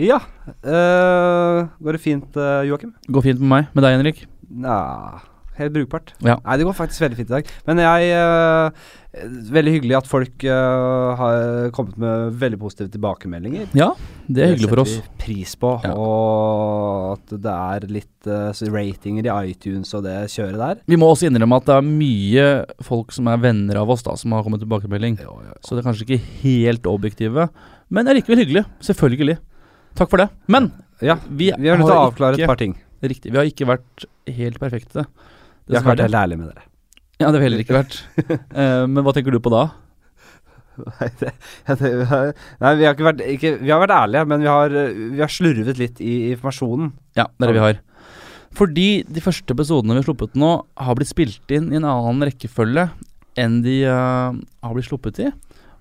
Ja. Uh, går det fint, uh, Joakim? Går fint med meg. Med deg, Henrik? Nja Helt brukbart. Ja. Nei, det går faktisk veldig fint i dag. Men jeg uh, Veldig hyggelig at folk har kommet med veldig positive tilbakemeldinger. Ja, det er hyggelig for oss. Det setter vi pris på. Ja. Og at det er litt ratinger i iTunes og det kjøret der. Vi må også innrømme at det er mye folk som er venner av oss, da, som har kommet tilbakemelding. Så det er kanskje ikke helt objektive, men det er likevel hyggelig. Selvfølgelig. Takk for det. Men Ja, vi, vi har nødt til å avklare et par ting. Riktig. Vi har ikke vært helt perfekte. Vi har vært helt ærlige med dere. Ja, det har vi heller ikke vært. uh, men hva tenker du på da? Nei, det, nei vi, har ikke vært, ikke, vi har vært ærlige, men vi har, vi har slurvet litt i informasjonen. Ja, det er det vi har. Fordi de første episodene vi har sluppet nå, har blitt spilt inn i en annen rekkefølge enn de uh, har blitt sluppet i.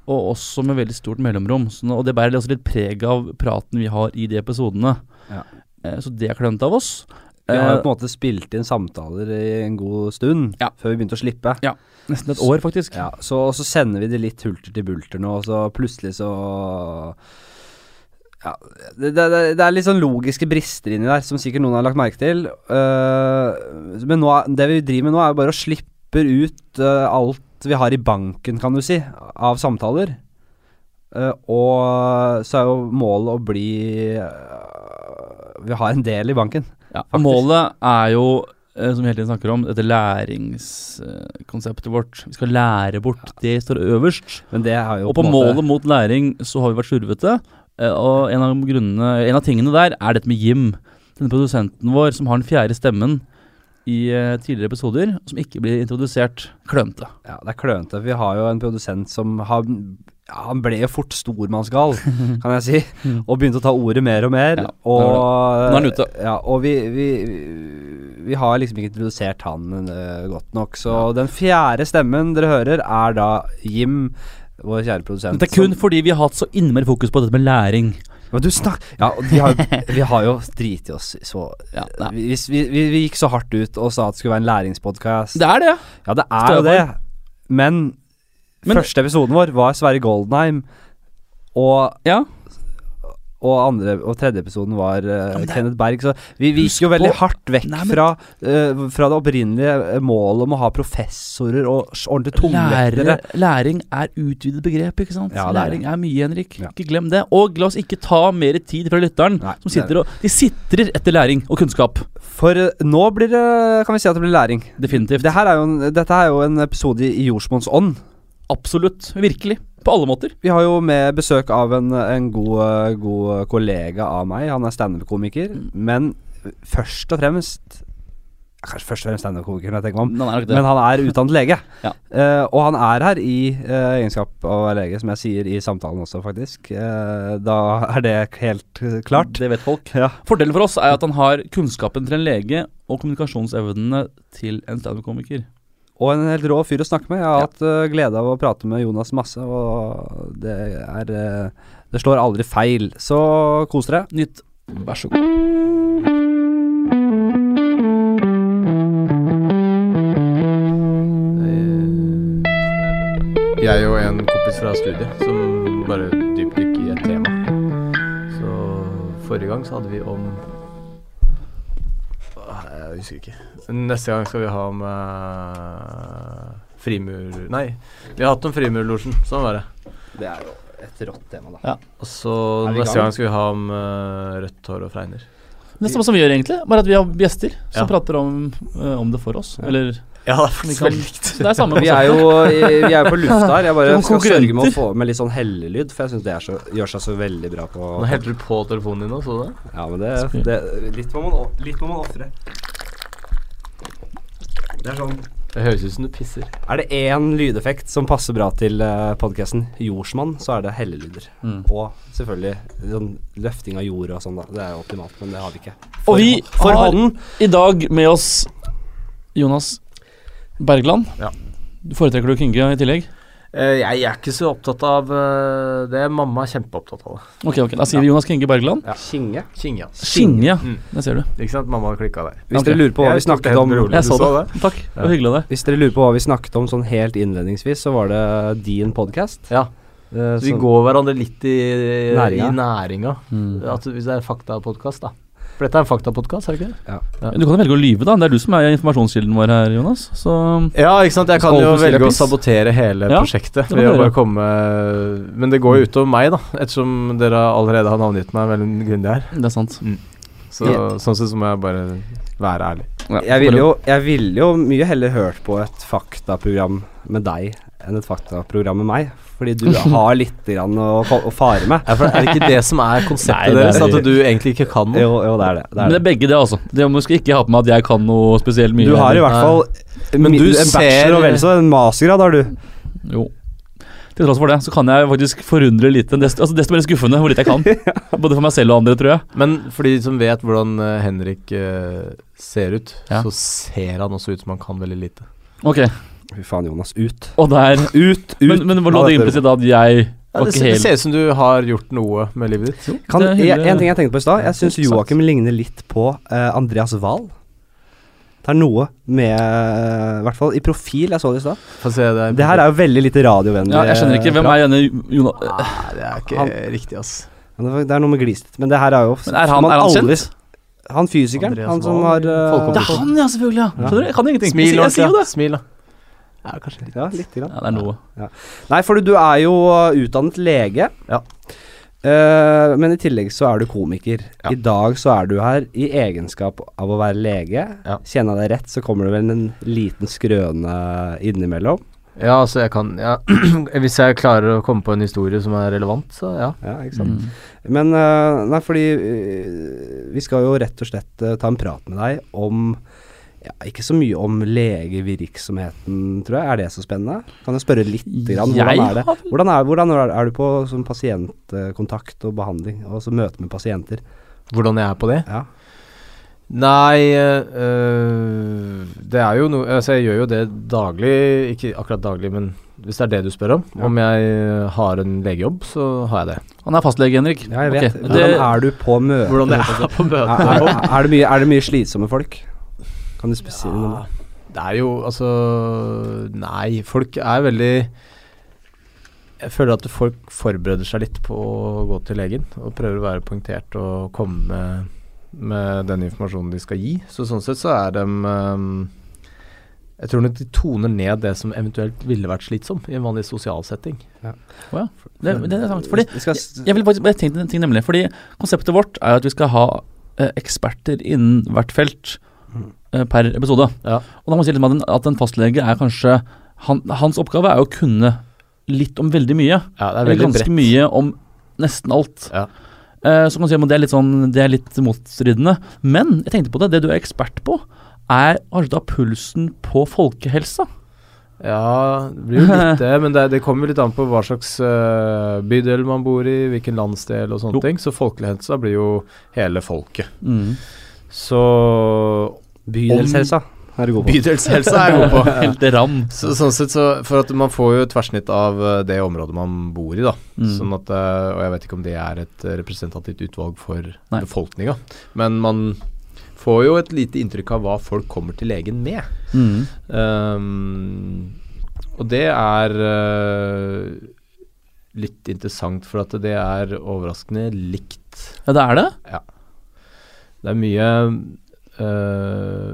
Og også med veldig stort mellomrom. Så og det bærer også litt preg av praten vi har i de episodene. Ja. Eh, så det er klønete av oss. Vi har jo Eh, på en måte spilt inn samtaler i en god stund Ja. før vi begynte å slippe. nesten et år, faktisk. Ja, så, og så sender vi det litt hulter til bulter nå, og så plutselig så ja, det, det, det- er litt sånn logiske brister inni der, som sikkert noen har lagt merke til. Uh, men nå, det vi driver med nå, er jo bare å slippe ut uh, alt vi har i banken, kan du si, av samtaler. Uh, og så er jo målet å bli uh, Vi har en del i banken. Ja, målet er jo, uh, som vi hele tiden snakker om, dette læringskonseptet vårt. Vi skal lære bort. Det står øverst. Men det jo Og på måte- målet mot læring så har vi vært slurvete. Og en av, grunnene, en av tingene der er dette med Jim. Denne produsenten vår som har den fjerde stemmen i eh, tidligere episoder, som ikke blir introdusert klønete. Ja, det er klønete. Vi har jo en produsent som har ja, Han ble jo fort stormannsgal, kan jeg si. Og begynte å ta ordet mer og mer. Ja, og, Nå er han ute. Ja, og vi, vi, vi har liksom ikke introdusert han uh, godt nok. Så den fjerde stemmen dere hører, er da Jim, vår kjære produsent. Dette er kun fordi vi har hatt så innmari fokus på dette med læring. Men du snakk... Ja, vi har, vi har jo driti oss så Ja, vi, vi, vi, vi gikk så hardt ut og sa at det skulle være en læringspodkast. Det er det, ja. Ja, det er jo det. Men, Men- første episoden vår var Sverre Goldenheim, og, ja. Og, andre, og tredje episoden var uh, er- Kenneth Berg. Så vi, vi gikk jo veldig på- hardt vekk Nei, men- fra, uh, fra det opprinnelige eh, målet om å ha professorer og ordentlige tungvektere. Læring er utvidet begrep, ikke sant? Ja, er læring er mye, Henrik. Ja. Ikke glem det. Og la oss ikke ta mer tid fra lytteren, Nei, som er sitter og De sitrer etter læring og kunnskap. For uh, nå blir det Kan vi si at det blir læring. Definitivt. Dette er jo en, dette er jo en episode i jordsmonns ånd. Absolutt. Virkelig. På alle måter. Vi har jo med besøk av en, en god, god kollega av meg. Han er standup-komiker. Mm. Men først og fremst Kanskje først og fremst standup-komiker. Men han er utdannet lege. Ja. uh, og han er her i uh, egenskap av å være lege, som jeg sier i samtalen også, faktisk. Uh, da er det helt klart. Det vet folk. Ja. Fordelen for oss er at han har kunnskapen til en lege og kommunikasjonsevnene til en standup-komiker. Og en helt rå fyr å snakke med. Jeg har Ja. hatt uh, glede av å prate med Jonas masse, og det er uh, Det slår aldri feil. Så kos dere. Nytt. Vær så god. Jeg og en kompis fra studiet som bare dypdykker i et tema. Så forrige gang så hadde vi om Jeg husker ikke. Neste gang skal vi ha om uh, frimur... Nei, vi har hatt om Frimurlosjen. Sånn var det. Det er jo et rått tema, da. Og så neste gang? skal vi ha om eh, rødt hår og fregner. Nesten som vi gjør, egentlig. Bare at vi har gjester som Ja. prater om, eh, om det for oss. Eller Ja, det er faktisk veldig likt. det er samme Vi er jo vi er jo på lufta her. Jeg bare skal sørge med å få med litt sånn hellelyd, for jeg syns det er så, gjør seg så veldig bra på Nå helte du på telefonen din òg, så du det? Ja, men det, det Litt må man, litt må man ofre. Det er sånn Det høres ut som du pisser. Er det én lydeffekt som passer bra til uh, podkasten Jordsmann, så er det hellelyder. Mm. Og selvfølgelig sånn løfting av jord og sånn, da. Det er jo optimalt, men det har vi ikke. Og vi for har hånden i dag med oss Jonas Bergland. Ja. Foretrekker du Kinge i tillegg? Eh, jeg er ikke så opptatt av eh, det. Mamma er kjempeopptatt av det. Ok, ok, da sier vi Jonas Kinge Bergland. ja. Kinge. Kinge, ja. Mm. Det ser du. Ikke sant? Mamma klikka der. Hvis okay. dere lurer på hva Jeg vi snakket om rolig. Jeg så det. det. Takk. Det var hyggelig av deg. Hvis dere lurer på hva vi snakket om sånn helt innledningsvis, så var det din podkast. Ja. Eh, Så vi går hverandre litt i Næringa. I næringa. Mm. At hvis det er faktapodkast, da. For dette er en faktapodkast, er det ikke det? Du kan velge å lyve, da. Det er du som er informasjonskilden vår her, Jonas. Så Ja, ikke sant. Jeg kan jo velge å sabotere hele Ja, prosjektet. Ved å bare komme Men det går jo utover meg, da. Ettersom dere allerede har navngitt meg veldig grundig her. det er sant. Så sånn sett så må jeg bare være ærlig. Ja, Jeg ville jo, vil jo mye heller hørt på et faktaprogram med deg enn et faktaprogram med meg. Fordi du har litt grann å, å fare med. Ja, for er det ikke det som er konseptet er- deres? At du egentlig ikke kan noe? Jo, jo, det er det. det, Men er det det. er begge det, altså. Det må skal ikke ha på meg at jeg kan noe spesielt mye. Du har i hvert fall Men du en ser- bachelor og vel så en mastergrad har du. Jo. Til tross for det, så kan jeg faktisk forundre lite. Desto, altså, desto mer skuffende hvor lite jeg kan. Både for meg selv og andre, tror jeg. Men for de som vet hvordan eh, Henrik eh, ser ut, Ja. så ser han også ut som han kan veldig lite. Ok, Fy faen, Jonas. Ut. og der Ut, ut. Men, men lå det implisitt at jeg Ja, det, ser, det ser ut som du har gjort noe med livet ditt. Kan, er en, ting jeg tenkte på i stad. Jeg syns Ikke. Joakim ligner litt på uh, Andreas Wahl. Det er noe med I hvert fall i profil. Jeg så det i stad. Det. Det her er jo veldig lite radiovennlig. Ja, jeg skjønner ikke. Hvem er denne Jonas Nei, det er ikke Han- riktig, ass. Det er noe med glistet, Men det her er jo Men er han, er han aldri- kjent? Han fysikeren. Andreas Han som har uh. Det er han, ja, selvfølgelig. ja Ja. Skjønner du? Jeg kan ingenting. Smil, jeg, jeg sier jo det. Smil, da. Ja, kanskje litt. Ja, litt grann. Ja, det er noe. Nei, for du er jo utdannet lege. Ja. Eh, men i tillegg så er du komiker. Ja. I dag så er du her i egenskap av å være lege. Ja. Kjenner jeg deg rett, så kommer det vel en liten skrøne innimellom. Ja, altså, jeg kan ja. Hvis jeg klarer å komme på en historie som er relevant, så ja. Ja, ikke sant. Mm. Men uh, Nei, fordi uh, vi skal jo rett og slett ta en prat med deg om ja, Ikke så mye om legevirksomheten, tror jeg. Er det så spennende? Kan jeg spørre litt? Grann, hvordan er det? Hvordan er, hvordan er, du på som pasientkontakt og behandling, og så møte med pasienter? Hvordan jeg er på det? Ja. Nei øh, Det er jo noe Altså, jeg gjør jo det daglig. Ikke akkurat daglig, men hvis det er det du spør om. Ja. Om jeg har en legejobb, så har jeg det. Han er fastlege, Henrik. Ja, jeg vet. Ok, Hvordan det- er du på møte? Hvordan jeg er på møte. er, er, er, det mye, er det mye slitsomme folk? Kan du spesielt noe om det? Det er jo altså Nei, folk er veldig Jeg føler at folk forbereder seg litt på å gå til legen og prøver å være poengtert og komme med, med den informasjonen de skal gi. Så sånn sett så er de um, Jeg tror nok de toner ned det som eventuelt ville vært slitsom i en vanlig sosial setting. Det, det er sant. Fordi Jeg vil bare tenke en ting nemlig Fordi konseptet vårt er at vi skal ha eh, eksperter innen hvert felt per episode. Ja. Og da må man si at, en, at en fastlege er kanskje han, Hans oppgave er å kunne litt om veldig mye. Ja, det er Eller veldig ganske brett. mye om nesten alt. Ja. Eh, så kan man si at det er litt sånn Det er litt motstridende. Men jeg tenkte på det, det du er ekspert på, er kanskje da pulsen på folkehelsa. Ja, det blir jo litt det, men det, det kommer litt an på hva slags uh, bydel man bor i, hvilken landsdel og sånne Jo. ting. Så folkehelsa blir jo hele folket. Mm. Så Bydelshelsa er du god på. bydelshelsa er jeg god på. Helt ram. Så, sånn sett så For at man får jo et tverrsnitt av eh, det området man bor i, da. Mm. Sånn at eh, Og jeg vet ikke om det er et representativt utvalg for befolkninga, men man får jo et lite inntrykk av hva folk kommer til legen med. Mm. Um, og det er uh, litt interessant, for at det er overraskende likt. Ja, det er det? Ja. Det er mye eh,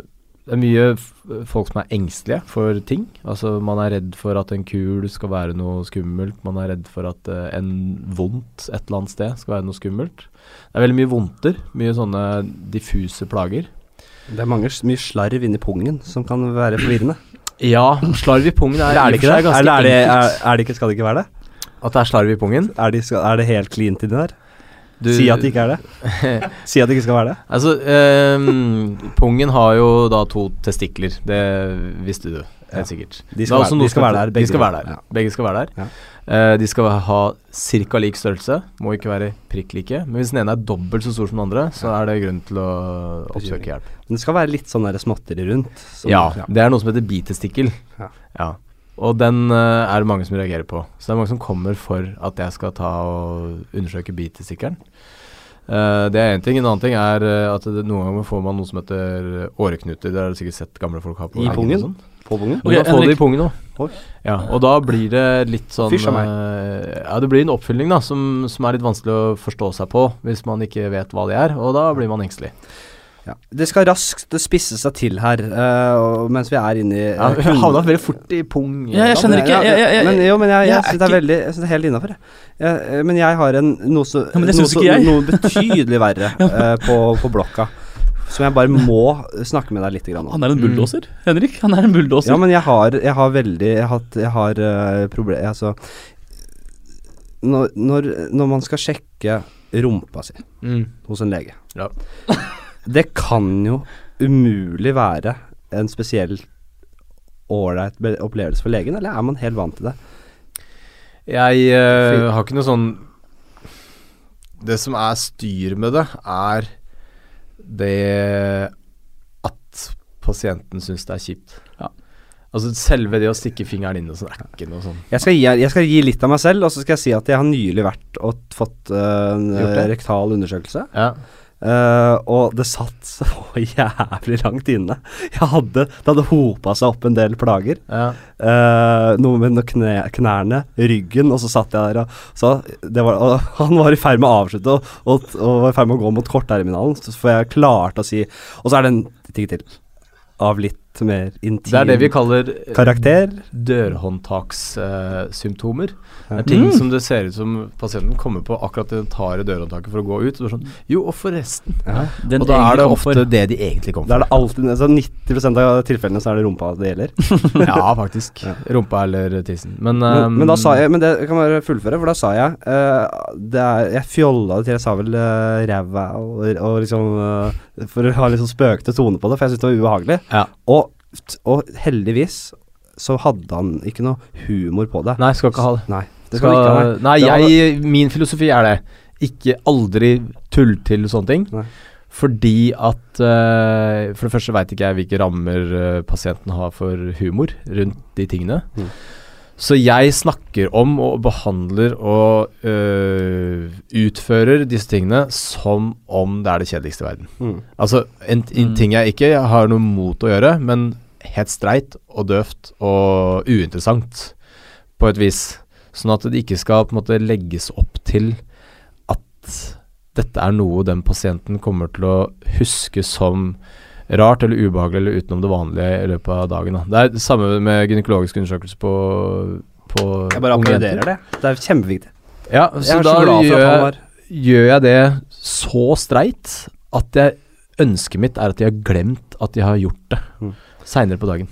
Det er mye folk som er engstelige for ting. Altså Man er redd for at en kul skal være noe skummelt. Man er redd for at uh, en vondt et eller annet sted skal være noe skummelt. Det er veldig mye vondter. Mye sånne diffuse plager. Det er mange, mye slarv inni pungen som kan være forvirrende. Ja, slarv i pungen er, er det ikke det? Eller er det, er, er det ikke, skal det ikke være det? At det er slarv i pungen? Er, de, er det helt cleant inni der? Du- Si at det ikke er det. Si at det ikke skal være det. Altså, um, pungen har jo da to testikler. Det visste du Ja. helt sikkert. De skal, være, de skal være der, der. De skal være der. Ja. Begge skal være der. Ja. Uh, de skal ha ca. lik størrelse. Må ikke være prikk like. Men hvis den ene er dobbelt så stor som den andre, så er det grunn til å oppsøke hjelp. Men det skal være litt sånn småtteri rundt. som- Ja, det er noe som heter bitestikkel. Ja. Og den uh, er det mange som reagerer på. Så det er mange som kommer for at jeg skal ta og undersøke bitestikkelen. Uh, det er én ting. En annen ting er eh, at det, noen ganger får man noe som heter åreknuter. Det har du sikkert sett gamle folk ha på I pungen sånn. på pungen. Okay, Ok, få det i pungen òg. Ja, og da blir det litt sånn Fysj a meg. Uh, Ja, det blir en oppfylling da som, som er litt vanskelig å forstå seg på hvis man ikke vet hva det er, og da blir man engstelig. Ja. Det skal raskt spisse seg til her, uh, mens vi er inne i Ja, eh, vi havna veldig fort i pung. Ja, jeg skjønner ikke. Jeg- jeg- men jo, men jeg, jeg, jeg er synes det er veldig Jeg synes det er helt innafor, jeg. Jeg, eh, Men jeg har en noe så Ja, noe, så, jeg. noe betydelig verre uh, på, på blokka. Som jeg bare må snakke med deg litt om. Han er en bulldoser. Henrik, han er en bulldoser. Ja, men jeg har, jeg har veldig Jeg har, jeg har uh, problemer Altså når, når, når man skal sjekke rumpa si Mm. hos en lege Ja. Det kan jo umulig være en spesiell ålreit opplevelse for legen, eller er man helt vant til det? Jeg uh, har ikke noe sånn Det som er styr med det, er det at pasienten syns det er kjipt. Ja. Altså selve det å stikke fingeren inn og sånn er ikke noe sånn Jeg skal, gi, jeg skal gi litt av meg selv, og så skal jeg si at jeg har nylig vært og fått uh, en eh, rektal undersøkelse. Ja. Eh, og det satt så jævlig langt inne. Hadde, det hadde hopa seg opp en del plager. ja. Uh, noe med kne, knærne, ryggen, og så satt jeg der og så det var, og Han var i ferd med å avslutte og, og, og var i ferd med å gå mot kortterminalen, for jeg klarte å si Og så er det en ting til. Av litt mer intim Det er det vi kaller eh, karakter. dørhåndtakssymptomer. Uh, det er ting Mm. som det ser ut som pasienten kommer på akkurat den tar i dørhåndtaket for å gå ut. Og sånn, jo, og forresten. Ja. Og da er det ofte for- det de egentlig kommer Da er for. det alltid altså 90 av tilfellene så er det rumpa det gjelder. ja, faktisk. Ja. Rumpa eller tissen. Men, Men, um, men da sa jeg Men det kan bare fullføre, for da sa jeg uh, det er, Jeg fjolla det til, jeg sa vel uh, ræva og, og liksom uh, For å ha litt sånn spøkete tone på det, for jeg syntes det var ubehagelig. Ja. Og, og heldigvis så hadde han ikke noe humor på det. Nei, skal ikke ha det. Nei, det skal skal ikke ha. nei. Nei, jeg, min filosofi er det. Ikke aldri tull til sånne ting. Nei. Fordi at uh, For det første veit ikke jeg hvilke rammer uh, pasienten har for humor rundt de tingene. Mm. Så jeg snakker om og behandler og øh, utfører disse tingene som om det er det kjedeligste i verden. Mm. Altså en, en Mm. ting jeg ikke har noe mot å gjøre, men helt streit og døvt og uinteressant på et vis. Sånn at det ikke skal på en måte legges opp til at dette er noe den pasienten kommer til å huske som rart eller ubehagelig eller utenom det vanlige i løpet av dagen. Da. Det er det samme med gynekologisk undersøkelse på, på Jeg bare applauderer det. Det er kjempeviktig. Ja, så da så gjør jeg, gjør jeg det så streit at jeg ønsket mitt er at de har glemt at de har gjort det Mm. seinere på dagen.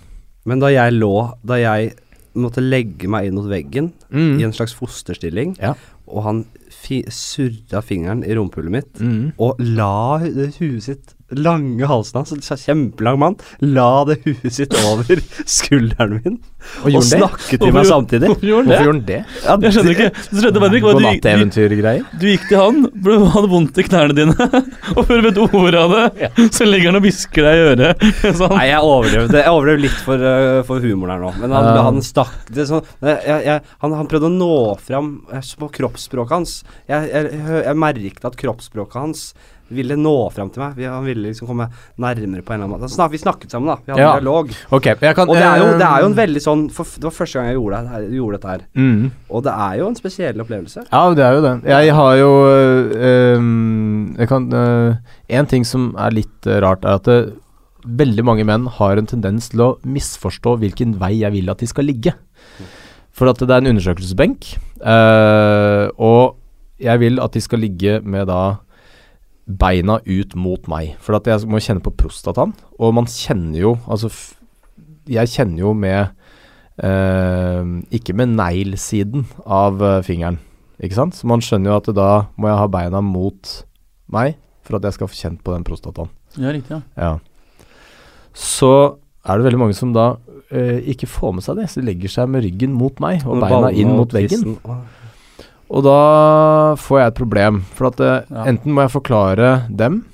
Men da jeg lå Da jeg måtte legge meg inn mot veggen Mm. i en slags fosterstilling, Ja. og han fi surra fingeren i rumpehullet mitt Mm. og la hu- huet sitt lange halsen hans, en kjempelang mann, la det huet sitt over skulderen min Og og, snakket til meg samtidig. Hvorfor gjorde han det? gjorde det? Ja, Jeg skjønner ikke. Så skjedde bare ikke at du, du, gikk til han, ble- hadde vondt i knærne dine, og før du vet ordet av det, så ligger han og hvisker deg i øret. Sånn. Nei, jeg overdrev. Jeg overdrev litt for, uh, for humoren her nå. Men han, um. han stakk det sånn jeg, jeg, han, han prøvde å nå fram eh, på kroppsspråket hans. Jeg, jeg, jeg, jeg merket at kroppsspråket hans ville nå fram til meg. Han ville liksom komme nærmere på en eller annen måte. Snak, vi snakket sammen, da. Vi hadde Ja. en dialog. Okay, kan Og det er, jo, det er jo en eh, veldig sånn for, Det var første gang jeg gjorde, det her, gjorde dette her. mm. Og det er jo en spesiell opplevelse. Ja, det er jo det. Jeg har jo øh, Jeg kan øh, En ting som er litt rart, er at det, veldig mange menn har en tendens til å misforstå hvilken vei jeg vil at de skal ligge. For at det er en undersøkelsesbenk, øh, og jeg vil at de skal ligge med da beina ut mot meg. For at jeg må kjenne på prostataen, og man kjenner jo Altså, jeg kjenner jo med eh, Ikke med neglsiden av øh, fingeren. Ikke sant? Så man skjønner jo at da må jeg ha beina mot meg for at jeg skal få kjent på den prostataen. Ja, riktig, ja. Ja. Så er det veldig mange som da eh, ikke får med seg det. Så de legger seg med ryggen mot meg og beina inn mot veggen. tissen. Og da får jeg et problem. For at eh, Ja. enten må jeg forklare dem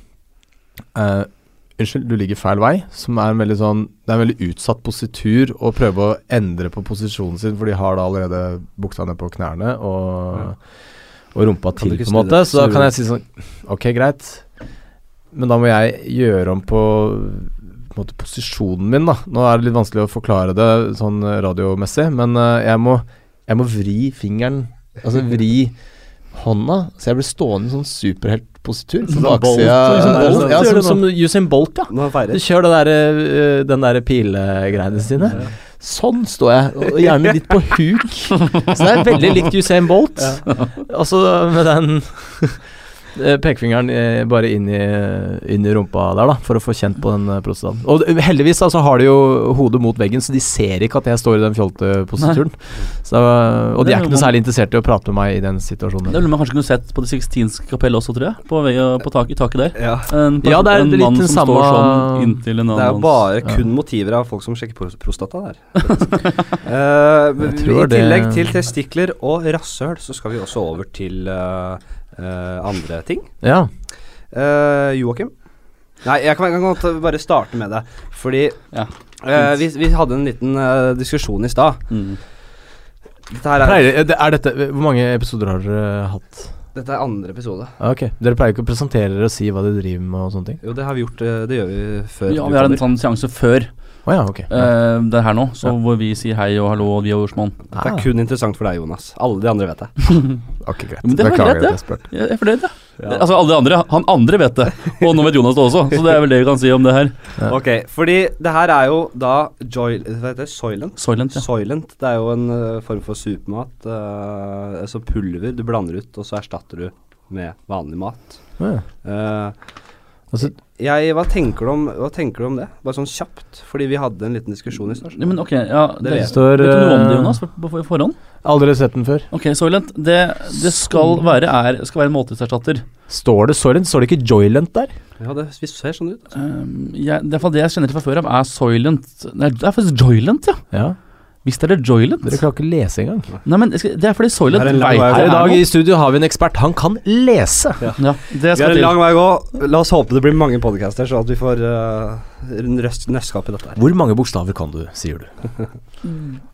eh, Unnskyld, du ligger feil vei. Som er en veldig sånn Det er en veldig utsatt positur å prøve å endre på posisjonen sin, for de har da allerede buksa ned på knærne og, Ja. og rumpa Kan til, på en måte. Så da kan jeg si sånn Ok, greit. Men da må jeg gjøre om på på en måte posisjonen min, da. Nå er det litt vanskelig å forklare det sånn radiomessig, men uh, jeg, må, jeg må vri fingeren Altså vri hånda, så jeg ble stående i sånn superheltpositur på baksida. Sånn Ja, sånn som Usain Bolt, ja. Du kjør kjører det der, eh, den der pilegreiene sine. Sånn står jeg, og gjerne litt på huk. Så det er veldig likt Usain Bolt. Altså med den pekefingeren eh, bare inn i, inn i rumpa der, da, for å få kjent på den prostaten. prostataen. Og heldigvis da, så har de jo hodet mot veggen, så de ser ikke at jeg står i den fjolteposituren. og de er ikke noe særlig interessert i å prate med meg i den situasjonen. Det ville man kanskje kunne sett på Det sixtinske kapell også, tror jeg. På, vei, på tak, I taket der. Ja. En, Ja, det er en litt mann den som står samme- sånn inntil en annen Det er jo bare Ja. kun motiver av folk som sjekker pro- prostata der. uh, I tillegg det- til testikler og rasshøl, så skal vi også over til eh, eh, andre ting. Ja. Uh, Joakim? Nei, jeg kan, jeg kan godt bare starte med det. Fordi Ja, Uh, vi, vi hadde en liten uh, diskusjon i stad. Mm. Dette her er, Pleier, er dette, hvor mange episoder har dere hatt? dette er andre episode. Ah, Ok, Dere pleier ikke å presentere dere og si hva dere driver med og sånne ting? Jo, det har vi gjort. eh, det gjør vi før Ja, vi har en sånn seanse før Å ja, okay. eh, det her nå, så Ja. hvor vi sier hei og hallo og vi og. Det er kun interessant for deg, Jonas. Alle de andre vet det. Ok, greit. Men det var Beklager greit, det. at jeg spurte. Jeg er fornøyd, jeg. Altså alle de andre, Han andre vet det, og nå vet Jonas det også. Så det er vel det vi kan si om det her. Ja. Ok, fordi det her er jo da Joy... Hva heter det? Soylent? Soylent, ja. Soylent. Det er jo en eh, form for supermat. Uh, altså pulver du blander ut, og så erstatter du med vanlig mat. Ja. Uh, Altså, jeg, hva, tenker du om, hva tenker du om det? Bare sånn kjapt, fordi vi hadde en liten diskusjon i stad. Ja, men ok, ja, Det det, vet står Vet du noe om det, eh, Jonas, på, på, på forhånd? Aldri sett den før. Ok, Soylent, det, det skal være er, skal være en måltidserstatter. Står det Soylent? Står det ikke Joylent der? Ja, det vi ser sånn ut. Um, jeg, det er det jeg kjenner til fra før av, er Soylent. Nei, det er faktisk Joylent, ja. Ja. Visst er det Joyland? Dere klarer ikke lese engang. Nei, men det er fordi Soylent Det en lang vet vei. det Her i dag i studio har vi en ekspert. Han kan lese! Ja, det Vi har en lang vei å gå. La oss håpe det blir mange podcaster, så at vi får uh, nøstskap i dette her. Hvor mange bokstaver kan du, sier du?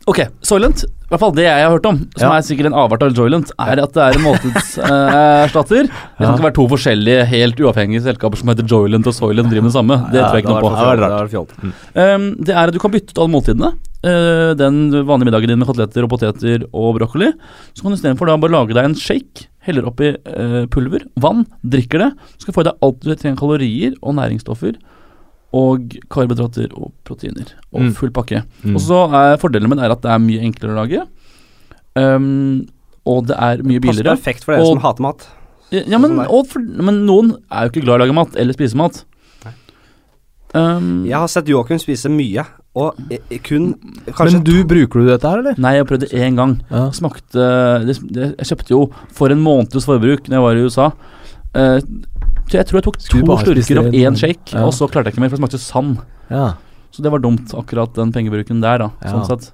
Ok, Soylent, i hvert fall det jeg har hørt om, som Ja. er sikkert en avart av Joylent, er at det er en måltidserstatter. det kan ikke være to forskjellige, helt uavhengige selskaper som heter Joylent og Soylent driver med det samme. Det Ja, tror jeg ikke noe på. det rart. Det fjolt. Um, det er at du kan bytte ut alle måltidene. Uh, den vanlige middagen din med koteletter og poteter og brokkoli. Så kan du istedenfor bare lage deg en shake, heller oppi uh, pulver, vann, drikker det. Så skal du få i deg alt du trenger kalorier og næringsstoffer. Og karbohydrater og proteiner. Og Mm. full pakke. Mm. Og så er fordelen med det er at det er mye enklere å lage. Um, og det er mye billigere. Passer perfekt for dere Og- som hater mat. Ja, men, Sånn og for, men noen er jo ikke glad i å lage mat, eller spise mat. Um, Jeg har sett Joakim spise mye, og kun kanskje Men du, bruker du dette her, eller? Nei, jeg prøvde én gang. Ja. Smakte det, det, Jeg kjøpte jo for en måneds forbruk Når jeg var i USA. Eh, så jeg tror jeg tok to slurker av en- én shake, Ja. og så klarte jeg ikke mer, for det smakte sand. ja. Så det var dumt, akkurat den pengebruken der, da. Ja. Sånn sett.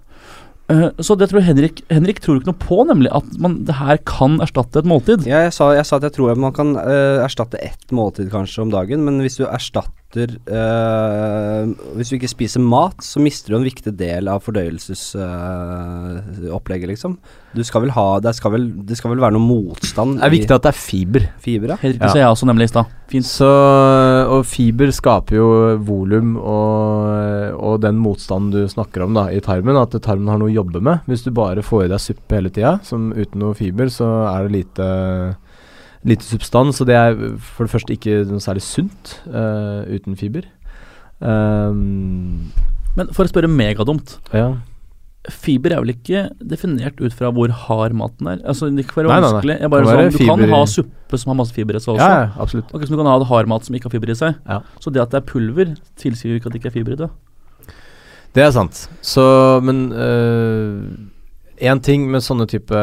Uh, så det tror Henrik Henrik tror ikke noe på, nemlig at man, det her kan erstatte et måltid. Ja, jeg, sa, jeg sa at jeg tror man kan uh, erstatte ett måltid kanskje om dagen, men hvis du erstatter eh, Hvis du ikke spiser mat, så mister du en viktig del av fordøyelsesopplegget, liksom. Du skal vel ha det skal vel, det skal vel være noe motstand Det er viktig at det er fiber. fiber, ja. Helt riktig, Ja. sa jeg også nemlig i stad. Og fiber skaper jo volum og, og den motstanden du snakker om da i tarmen. At tarmen har noe å jobbe med. Hvis du bare får i deg suppe hele tida uten noe fiber, så er det lite, lite substans. Og det er for det første ikke noe særlig sunt uh, uten fiber. Um, Men for å spørre megadumt ja. Fiber er vel ikke definert ut fra hvor hard maten er? Altså Det kan være Nei, nei, nei. vanskelig. Bare sånn, du kan fiber kan ha suppe som har masse fiber i seg også. ja, ja, absolutt. Akkurat som du kan ha hardmat som ikke har fiber i seg. Ja. Så det at det er pulver, tilsier jo ikke at det ikke er fiber i det. Det er sant. Så, men én ting med sånne type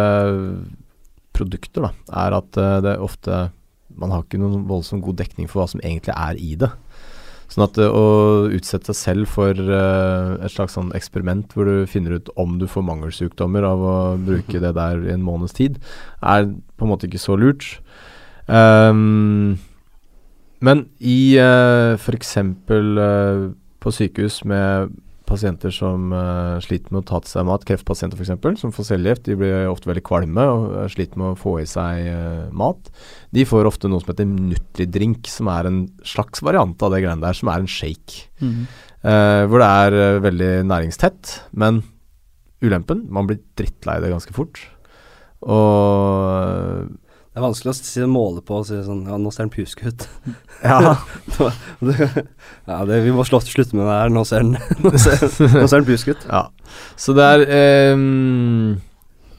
produkter, da, er at eh, det er ofte Man har ikke noen voldsomt god dekning for hva som egentlig er i det. Sånn at eh, å utsette seg selv for eh, et slags sånn eksperiment hvor du finner ut om du får mangelsykdommer av å bruke det der i en måneds tid, er på en måte ikke så lurt. Um, men i uh, f.eks. Uh, på sykehus med pasienter som uh, sliter med å ta til seg mat, kreftpasienter f.eks., som får cellegift, de blir ofte veldig kvalme og eh, sliter med å få i seg uh, mat. De får ofte noe som heter Nutri-drink, som er en slags variant av det greiene der, som er en shake. Eh, hvor det er veldig næringstett. Men ulempen man blir drittlei det ganske fort. Og Det er vanskelig å si måle på og si sånn Ja, nå ser den pjusk ut. Ja. Ja, det, vi må slå til slutt med det her. Nå ser den, nå ser, nå ser den pjusk ut. Ja. Så det er ehm,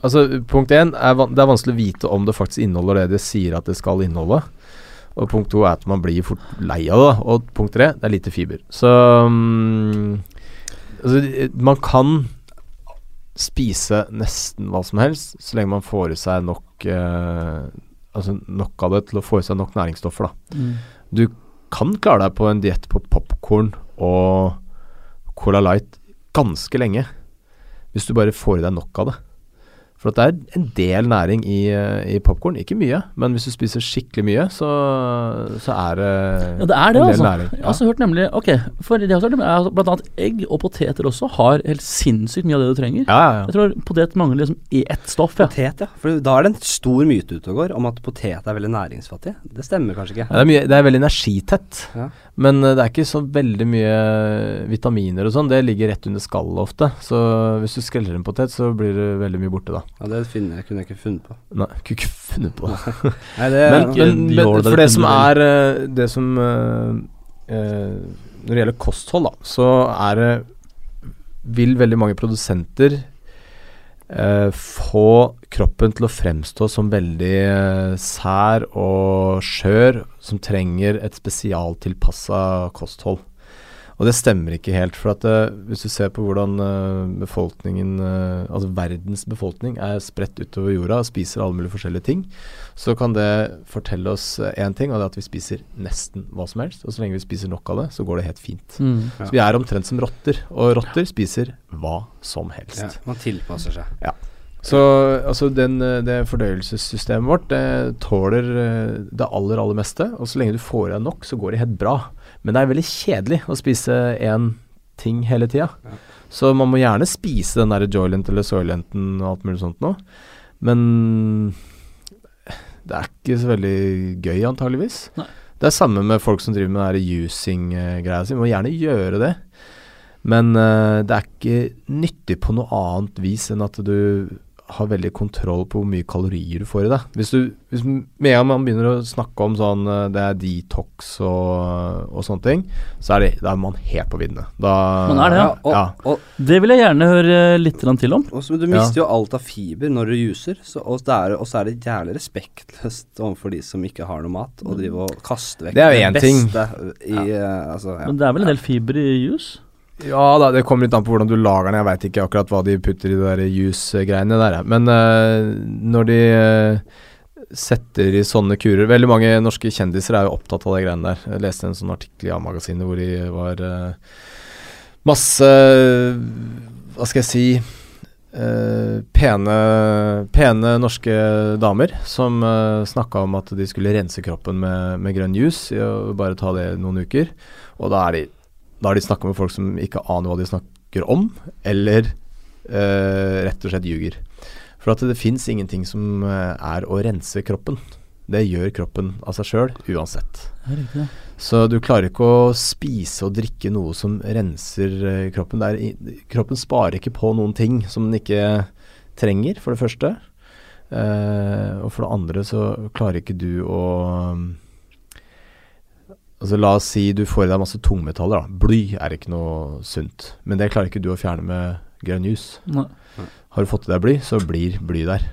Altså, punkt én er det er vanskelig å vite om det faktisk inneholder det det sier at det skal inneholde. Og punkt to er at man blir fort lei av det. Og punkt tre, det er lite fiber. Så um, Altså, eh, man kan spise nesten hva som helst, så lenge man får i seg nok eh, Altså nok av det til å få i seg nok næringsstoffer, da Mm. kan klare deg på en diett på popkorn og Cola Light ganske lenge. Hvis du bare får i deg nok av det. For at det er en del næring i, eh, i popkorn. Ikke mye, men hvis du spiser skikkelig mye, så, så er det Ja, det er det, en del altså. næring. Jeg har også hørt nemlig Ok, for det jeg har hørt er at blant annet egg og poteter også har helt sinnssykt mye av det du trenger. Ja, ja, ja. Jeg tror potet mangler liksom i ett stoff, ja. Potet, ja. For da er det en stor myte ute og går om at potet er veldig næringsfattig. Det stemmer kanskje ikke. Ja, det, er mye, det er veldig energitett, Ja. Men eh, det er ikke så veldig mye vitaminer og sånn. Det ligger rett under skallet ofte. Så hvis du skreller en potet, så blir det veldig mye borte da. Ja, det finner, jeg kunne jeg ikke funnet på. Nei, kunne ikke funnet på. Nei, det Men, men, men for det som er eh, Det som eh, eh, Når det gjelder kosthold, da, så er det Vil veldig mange produsenter eh, få kroppen til å fremstå som veldig eh, sær og skjør, som trenger et spesialtilpassa kosthold. Og det stemmer ikke helt. For at uh, hvis du ser på hvordan uh, befolkningen, uh, altså verdens befolkning, er spredt utover jorda og spiser alle mulige forskjellige ting, så kan det fortelle oss én ting, og det er at vi spiser nesten hva som helst. Og så lenge vi spiser nok av det, så går det helt fint. Mm. Ja. Så vi er omtrent som rotter, og rotter spiser hva som helst. ja, Man tilpasser seg. Så altså den, det fordøyelsessystemet vårt det tåler det aller, aller meste. Og så lenge du får i deg nok, så går det helt bra. Men det er veldig kjedelig å spise én ting hele tida. Ja. Så man må gjerne spise den der Joylent eller Soylenten og alt mulig sånt nå. Men det er ikke så veldig gøy, antageligvis. Nei. Det er samme med folk som driver med den using-greia si. Man må gjerne gjøre det. Men uh, det er ikke nyttig på noe annet vis enn at du har veldig kontroll på hvor mye kalorier du får i deg. Hvis du hvis med en gang man begynner å snakke om sånn eh, det er detox og, og sånne ting, så er, det, da er man helt på viddene. Da Man er det, ja. og, Ja. og, Det vil jeg gjerne høre litt til om. Også, du mister jo alt av fiber når du juser, så, og, det er, og så er det jævlig respektløst overfor de som ikke har noe mat, å drive og kaste vekk Det er jo en ting. beste i ja. Altså, ja. Men det er vel en del fiber i juice? Ja da, det kommer litt an på hvordan du lager den. Jeg veit ikke akkurat hva de putter i de juice-greiene der. Men uh, når de uh, setter i sånne kurer Veldig mange norske kjendiser er jo opptatt av de greiene der. Jeg leste en sånn artikkel i A-magasinet hvor de var uh, masse Hva skal jeg si pene, pene norske damer som uh, snakka om at de skulle rense kroppen med, med grønn juice bare ta det noen uker. Og da er de da har de snakka med folk som ikke aner hva de snakker om, eller eh, rett og slett ljuger. For at det fins ingenting som eh, er å rense kroppen. Det gjør kroppen av seg sjøl uansett. Så du klarer ikke å spise og drikke noe som renser eh, kroppen. Det er, kroppen sparer ikke på noen ting som den ikke trenger, for det første. Eh, og for det andre så klarer ikke du å Altså La oss si du får i deg masse tungmetaller. da. Bly er ikke noe sunt. Men det klarer ikke du å fjerne med grønn juice. Nei. Har du fått i deg bly, så blir bly der.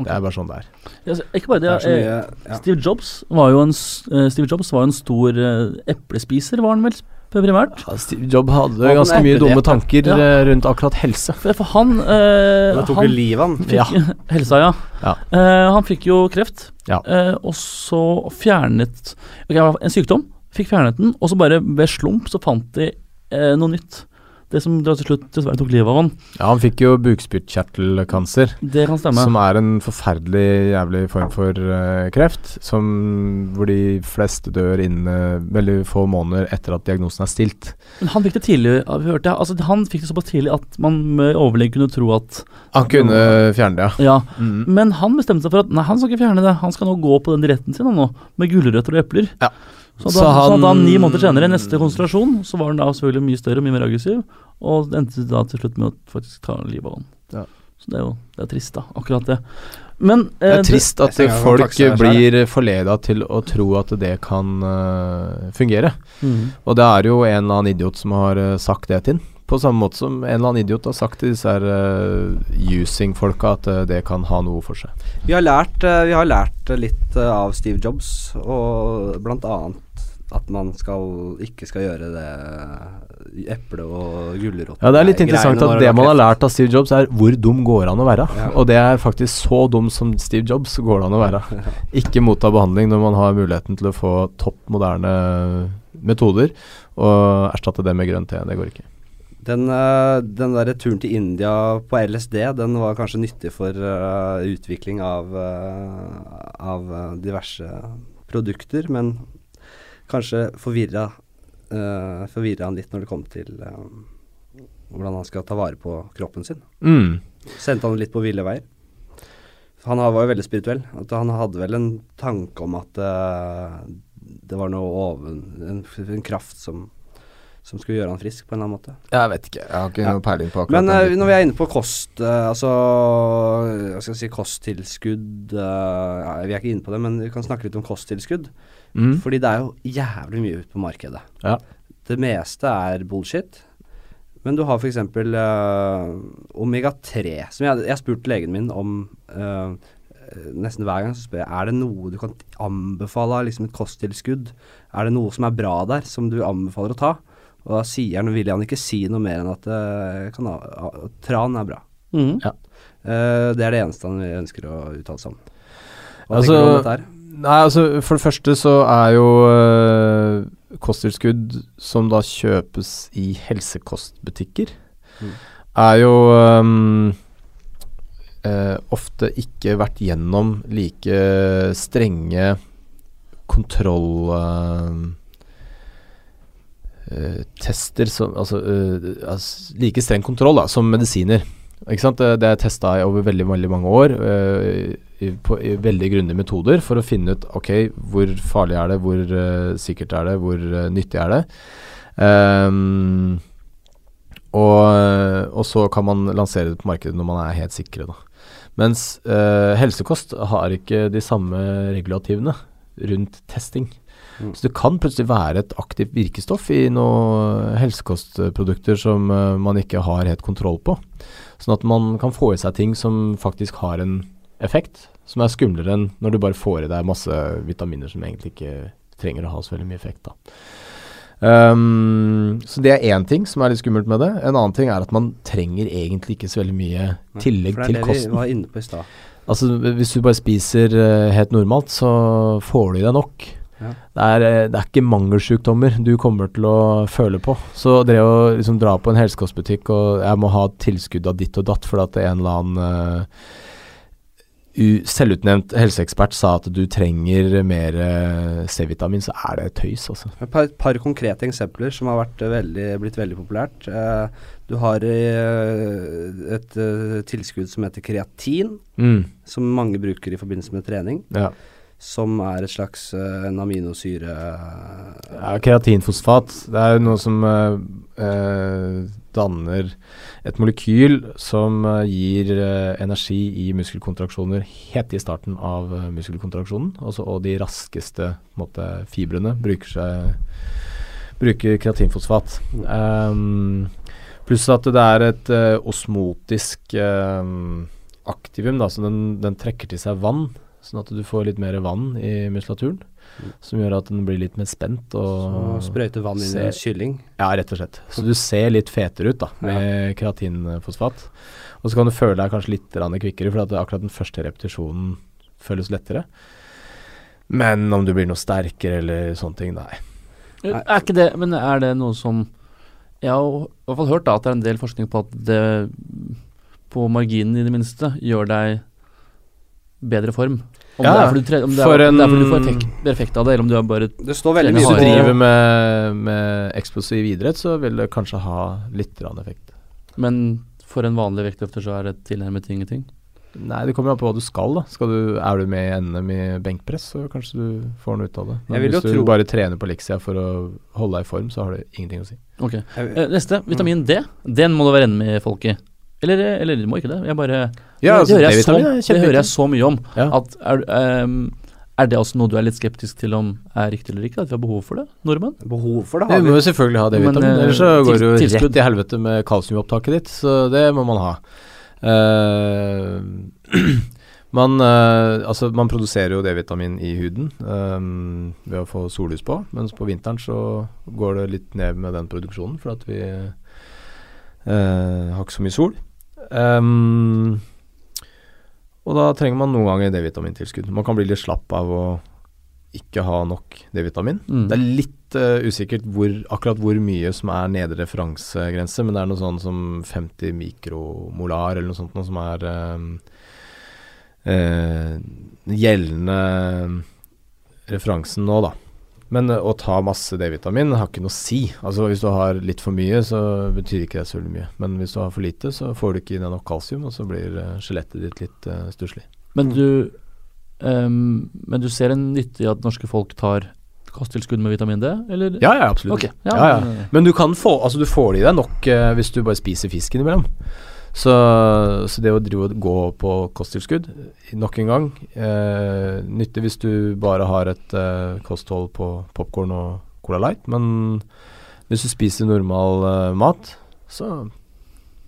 Okay. Det er bare sånn det er. Ja, så, ikke bare det. Det er eh, mye ja. Steve Jobs var jo en, eh, Steve Jobs var en stor eh, eplespiser, var han vel primært? Ja, Steve Jobb hadde han ganske mye dumme tanker Ja. rundt akkurat helse. For, for han eh, Det tok jo livet av han. fikk, Helsa, ja. Ja. Eh, han fikk jo kreft, Ja. eh, og så fjernet okay, En sykdom. Fikk fjernet den, og så bare ved slump så fant de eh, noe nytt. Det som til slutt dessverre tok livet av han. Ja, han fikk jo bukspyttkjertelkancer, Det kan stemme. som er en forferdelig jævlig form for eh, kreft, som, hvor de fleste dør innen eh, veldig få måneder etter at diagnosen er stilt. Men han fikk det tidlig, ja, vi hørte, altså, han fikk det såpass tidlig at man med overlegg kunne tro at Han kunne fjerne det, ja. Ja. Mm. Men han bestemte seg for at nei, han skal ikke fjerne det. Han skal nå gå på den dietten sin han nå, med gulrøtter og epler. Ja. Så, Så da, så han- da ni måneder senere, neste konstellasjon, så var han da selvfølgelig mye større og mye mer aggressiv, og det endte da til slutt med å faktisk ta livet av han. Ja. Så det er jo det er trist, da. Akkurat det. Men Det eh, er trist at folk blir forleda til å tro at det kan uh, fungere. Mm. Og det er jo en eller annen idiot som har uh, sagt det til ham. På samme måte som en eller annen idiot har sagt til disse her uh, using-folka at det kan ha noe for seg. Vi har lært, vi har lært litt av Steve Jobs, og blant annet at man skal, ikke skal gjøre det eple- og gulrot. Ja, Det er litt interessant at det man har lært av Steve Jobs, er hvor dum går han å være. Ja. Og det er faktisk så dum som Steve Jobs går det an å være. Ikke motta behandling når man har muligheten til å få topp moderne metoder, og erstatte det med grønn te. Det går ikke. Den, eh, den der turen til India på LSD, den var kanskje nyttig for uh, utvikling av, uh, av eh, diverse produkter, men kanskje forvirra uh, forvirra han litt når det kom til um, hvordan han skal ta vare på kroppen sin. Mm. Sendte han litt på ville veier. Han var jo veldig spirituell. At han hadde vel en tanke om at uh, det var noe oven En, en kraft som, som skulle gjøre han frisk, på en eller annen måte. Jeg vet ikke. Jeg har ikke Ja. noe peiling på akkurat Men eh, når vi er inne på kost, uh, altså Hva skal jeg si kosttilskudd eh, ja, Vi er ikke inne på det, men vi kan snakke litt om kosttilskudd. Mm. Fordi det er jo jævlig mye ute på markedet. Ja. Det meste er bullshit. Men du har f.eks. Uh, omega-3, som jeg, jeg har spurt legen min om uh, nesten hver gang. Så spør jeg er det noe du kan anbefale av liksom et kosttilskudd. Er det noe som er bra der, som du anbefaler å ta? Og da sier han, vil han ikke si noe mer enn at uh, kan, ha- tran er bra. Mm. Ja. Uh, det er det eneste han ønsker å uttale seg om. Hva Altså, tenker du om dette her? Nei, altså For det første så er jo øh, kosttilskudd som da kjøpes i helsekostbutikker, Mm. er jo øhm, øh, ofte ikke vært gjennom like strenge kontroll... øh, tester som Altså, øh, altså like streng kontroll da, som medisiner. Ikke sant? Det, det er testa over veldig, veldig mange år. øh, i, på, veldig grundige metoder for å finne ut ok, hvor farlig er det, hvor uh, sikkert er det, hvor uh, nyttig er det. Um, og, og så kan man lansere det på markedet når man er helt sikre. Da. Mens uh, helsekost har ikke de samme regulativene rundt testing. Mm. Så det kan plutselig være et aktivt virkestoff i noen helsekostprodukter som man ikke har helt kontroll på. Sånn at man kan få i seg ting som faktisk har en effekt, som er skumlere enn når du bare får i deg masse vitaminer som egentlig ikke trenger å ha så veldig mye effekt. da. Um, så det er én ting som er litt skummelt med det. En annen ting er at man trenger egentlig ikke så veldig mye Nei, tillegg For det til er det kosten. vi var inne på i stad. Altså Hvis du bare spiser uh, helt normalt, så får du i deg nok. Ja. Det, er, eh, det er ikke mangelsjukdommer du kommer til å føle på. Så det å liksom dra på en helsekostbutikk og jeg må ha tilskudd av ditt og datt fordi at det er en eller annen eh, u- selvutnevnt helseekspert sa at du trenger mer eh, C-vitamin, så er det tøys, altså. Et par, par konkrete eksempler som har vært eh, veldig, blitt veldig populært. Eh, du har et tilskudd som heter kreatin, Mm, som mange bruker i forbindelse med trening. ja. Som er et slags uh, en aminosyre Ja, Keratinfosfat. Det er jo noe som uh, uh, danner et molekyl som eh, gir eh, energi i muskelkontraksjoner helt i starten av eh, muskelkontraksjonen. Også, og de raskeste måte, fibrene bruker, seg, bruker keratinfosfat. Um, pluss at det er et eh, osmotisk eh, aktivum, da, så den, den trekker til seg vann. Sånn at du får litt mer vann i muskulaturen. Som gjør at den blir litt mer spent. Og så sprøyte vann inn i en kylling. ja, rett og slett. Så du ser litt fetere ut da, med kreatinfosfat. Og så kan du føle deg kanskje litt kvikkere, for at akkurat den første repetisjonen føles lettere. Men om du blir noe sterkere eller sånne ting, nei. Er ikke det Men er det noe som Jeg har i hvert fall hørt da at det er en del forskning på at det på marginen i det minste gjør deg bedre form. Om Ja, det er fordi du, om det er, for om det er fordi du får effekt, effekt av det, eller om du er bare Det står veldig mye Hvis du driver med, med eksplosiv idrett, så vil det kanskje ha litt effekt. Men for en vanlig vektløfter så er det tilnærmet ingenting. Nei, det kommer an på hva du skal, da. Skal du, er du med i NM i benkpress, så kanskje du får noe ut av det. Men Jeg vil jo hvis du tro- bare trener på Lexia for å holde deg i form, så har det ingenting å si. Ok. Eh, neste, vitamin D. Den må du være enig med folk i. Eller, eller du må ikke det. Jeg bare Ja, det, altså, det, hører så, det hører jeg så mye om. Ja. At er, um, er det også noe du er litt skeptisk til om er riktig eller ikke? At vi har behov for det, nordmenn? behov for det har vi Vi må jo selvfølgelig ha Men, D-vitamin, eh, ellers så går det jo tilskudd. rett i helvete med kalsiumopptaket ditt, så det må man ha. Uh, man, uh, altså, man produserer jo D-vitamin i huden eh, ved å få sollys på, mens på vinteren så går det litt ned med den produksjonen, for at vi uh, har ikke så mye sol. Um, og da trenger man noen ganger D-vitamintilskudd. Man kan bli litt slapp av å ikke ha nok D-vitamin. Mm. Det er litt uh, usikkert hvor, akkurat hvor mye som er nedre referansegrense, men det er noe sånn som 50 mikromolar eller noe sånt noe som er uh, uh, gjeldende referansen nå, da. Men eh, å ta masse D-vitamin har ikke noe å si. Altså Hvis du har litt for mye, så betyr ikke det så veldig mye. Men hvis du har for lite, så får du ikke i deg nok kalsium, og så blir eh, skjelettet ditt litt uh, stusslig. Men du ehm, Men du ser en nytte i at norske folk tar kosttilskudd med vitamin D, eller? Ja, ja, absolutt. Okay. Ja, ja. Men du kan få Altså, du får det i deg nok uh, hvis du bare spiser fisk innimellom. Så, så det å drive og gå på kosttilskudd, nok en gang, eh, nyttig hvis du bare har et eh, kosthold på popkorn og Cola Light, men hvis du spiser normal eh, mat, så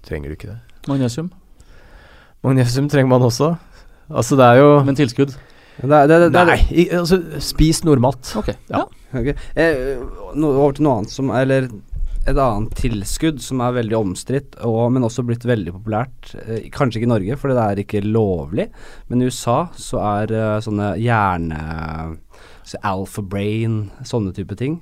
trenger du ikke det. Magnesium. Magnesium trenger man også. Altså, det er jo Men tilskudd. Det, er- det, er- det, er- Nei, i, altså, spis normalt. Ok. Ja. Ja. okay. Eh, no, over til noe annet som Eller et annet tilskudd som er veldig omstridt, og- men også blitt veldig populært. Eh, kanskje ikke i Norge, for det er ikke lovlig, men i USA så er eh, sånne hjerne... Så alpha brain, sånne type ting.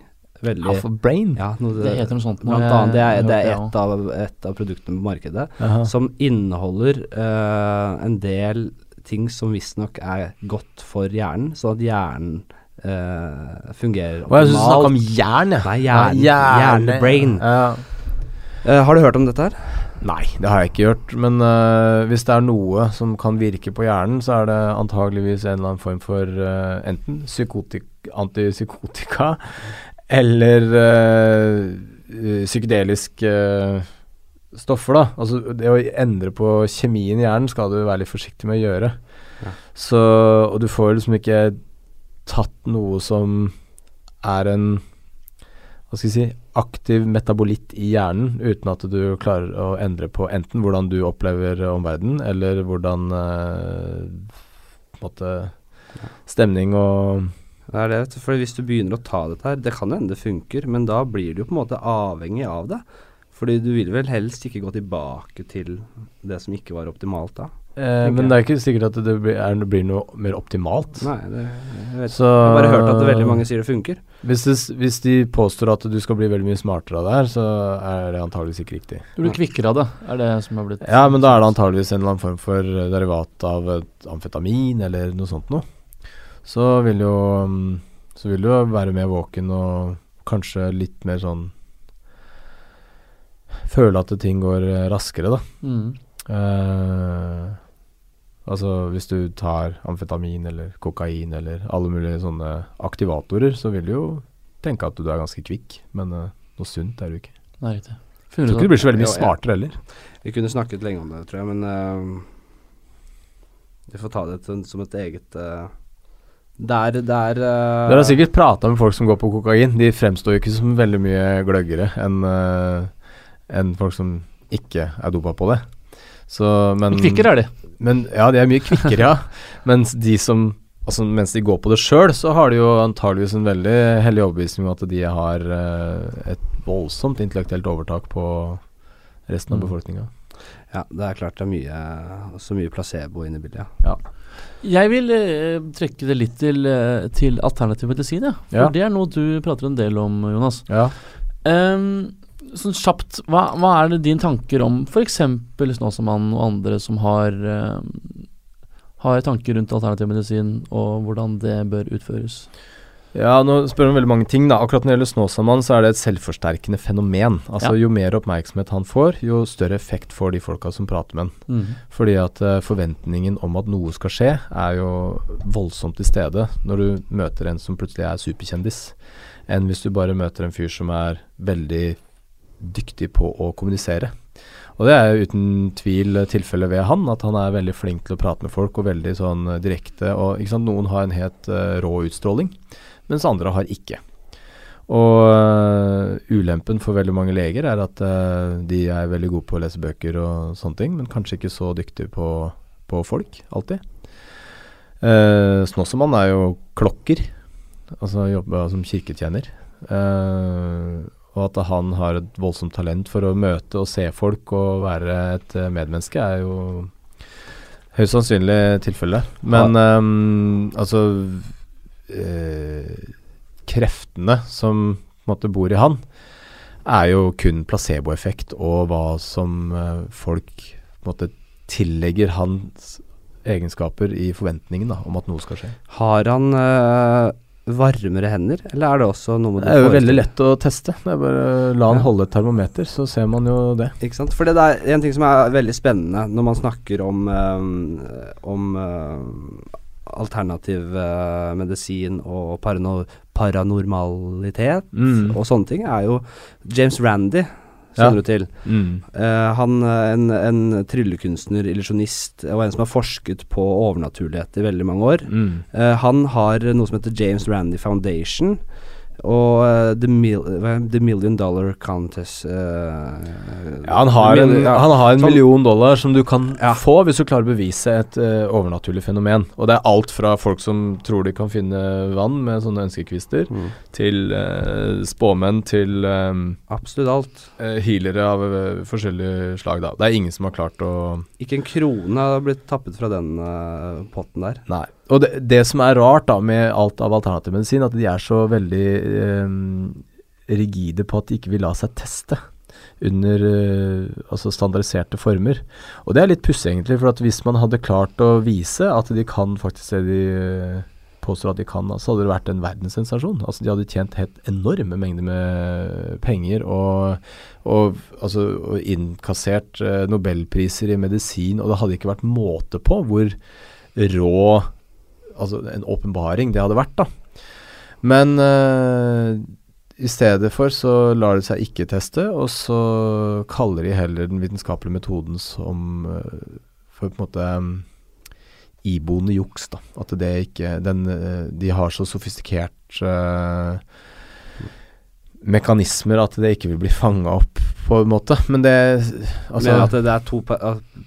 Veldig Alpha Brain. ja, noe, Det heter noe sånt. Blant annet, det er, det er et, av, et av produktene på markedet Aha. som inneholder eh, en del ting som visstnok er godt for hjernen, sånn at hjernen eh, fungerer Og jeg syns du snakka om optimalt. jern, jeg. Nei, hjerne- Ja, hjernebrain. Ja. Eh, har du hørt om dette her? Nei, det har jeg ikke gjort. Men uh, hvis det er noe som kan virke på hjernen, så er det antageligvis en eller annen form for uh, enten psykotik antipsykotika eller psykedeliske stoffer, da. Altså det å endre på kjemien i hjernen skal du være litt forsiktig med å gjøre. Ja. Så Og du får liksom ikke tatt noe som er en hva skal jeg si, aktiv metabolitt i hjernen uten at du klarer å endre på enten hvordan du opplever omverdenen, eller hvordan eh, måte stemning og Det er det, for hvis du begynner å ta dette her Det kan hende det funker, men da blir du jo på en måte avhengig av det. Fordi du vil vel helst ikke gå tilbake til det som ikke var optimalt da. Eh, Men det er ikke sikkert at det blir, er, blir noe mer optimalt. Nei, det, jeg vet Så Jeg har bare hørt at det veldig mange sier det funker. hvis, det, hvis de påstår at du skal bli veldig mye smartere av det her, så er det antageligvis ikke riktig. Du blir kvikkere av det, er det som har blitt Ja, men da er det antageligvis en eller annen form for derivat av et amfetamin eller noe sånt noe. Så vil jo mm, Så vil du være mer våken og kanskje litt mer sånn Føle at ting går eh, raskere, da. mm. Eh, altså hvis du tar amfetamin eller kokain eller alle mulige sånne aktivatorer, så vil du jo tenke at du er ganske kvikk, men uh, noe sunt er du ikke. Nei, riktig. Jeg tror ikke du blir så veldig mye smartere heller. Vi kunne snakket lenge om det, tror jeg, men uh, Vi får ta det til, som et eget uh, Det er, det er uh, Dere har sikkert prata med folk som går på kokain. De fremstår jo ikke som veldig mye gløggere enn eh, enn folk som ikke er dopa på det. Så, men, Kvikkere er de. Men, ja, de er mye kvikkere, ja. Mens de som Altså Mens de går på det sjøl, så har de jo antageligvis en veldig hellig overbevisning om at de har eh, et voldsomt intellektuelt overtak på resten av Mm. befolkninga. Ja, det er klart det er mye så mye placebo inne i bildet. Ja. Jeg vil eh, trekke det litt til, eh, til alternativ medisin, ja. For Ja. det er noe du prater en del om, Jonas. Ja. Ehm, sånn kjapt, hva, hva er det din tanker om f.eks. Snåsamann og andre som har uh, har tanker rundt alternativ medisin og hvordan det bør utføres? Ja, nå spør om veldig mange ting. da Akkurat når det gjelder Snåsamann, så er det et selvforsterkende fenomen. Altså Ja. Jo mer oppmerksomhet han får, jo større effekt får de folka som prater med han. Fordi at uh, forventningen om at noe skal skje, er jo voldsomt til stede når du møter en som plutselig er superkjendis, enn hvis du bare møter en fyr som er veldig dyktig på å kommunisere. Og det er jo uten tvil tilfellet ved han, at han er veldig flink til å prate med folk og veldig sånn eh, direkte. Og noen har en helt uh, rå utstråling, mens andre har ikke. Og uh, ulempen for veldig mange leger er at uh, de er veldig gode på å lese bøker og sånne ting, men kanskje ikke så dyktige på, på folk, alltid. Uh, Snåsamann er jo klokker, altså jobba som kirketjener. Eh, og at han har et voldsomt talent for å møte og se folk og være et eh, medmenneske, er jo høyst sannsynlig tilfellet. Men ehm, altså øh, Kreftene som måte bor i han, er jo kun placeboeffekt og hva som øh, folk måte tillegger hans egenskaper i forventningen da, om at noe skal skje. Har han eh, varmere hender, eller er det også noe med Det er jo veldig lett å teste. Det er bare La han Ja. holde et termometer, så ser man jo det. Ikke sant? For det er en ting som er veldig spennende når man snakker om, um, om eh, alternativ uh, medisin og parano paranormalitet Mm. og sånne ting, er jo James Randy. Ja. Du til? Mm. Uh, han eh, en, en tryllekunstner, illusjonist, og en som har forsket på overnaturlighet i veldig mange år. Mm. Uh, han har noe som heter James Randy Foundation. Og uh, the, mil the Million Dollar Contest uh, Ja, han har million, en, ja. han har en million dollar som du kan Ja. få hvis du klarer å bevise et uh, overnaturlig fenomen. Og det er alt fra folk som tror de kan finne vann med sånne ønskekvister, Mm. til eh, spåmenn, til um, Absolutt alt. eh, healere av eh, forskjellige slag. Da. Det er ingen som har klart å Ikke en krone har blitt tappet fra den eh, potten der. Nei. Og det, det som er rart da med alt av alternativ medisin, at de er så veldig eh, rigide på at de ikke vil la seg teste under eh, altså standardiserte former. Og det er litt pussig egentlig, for hvis man hadde klart å vise at de kan faktisk det de eh, påstår at de kan, så hadde det vært en verdenssensasjon. Altså De hadde tjent helt enorme mengder med penger og, og, altså, og innkassert eh, nobelpriser i medisin, og det hadde ikke vært måte på hvor rå Altså en åpenbaring det hadde vært, da. Men uh, i stedet for så lar de seg ikke teste, og så kaller de heller den vitenskapelige metoden som eh, for på en måte um, iboende juks, da. At det ikke den, De har så sofistikert eh, mekanismer at det ikke vil bli fanga opp, på en måte. Men det altså, Men at det, det er to pa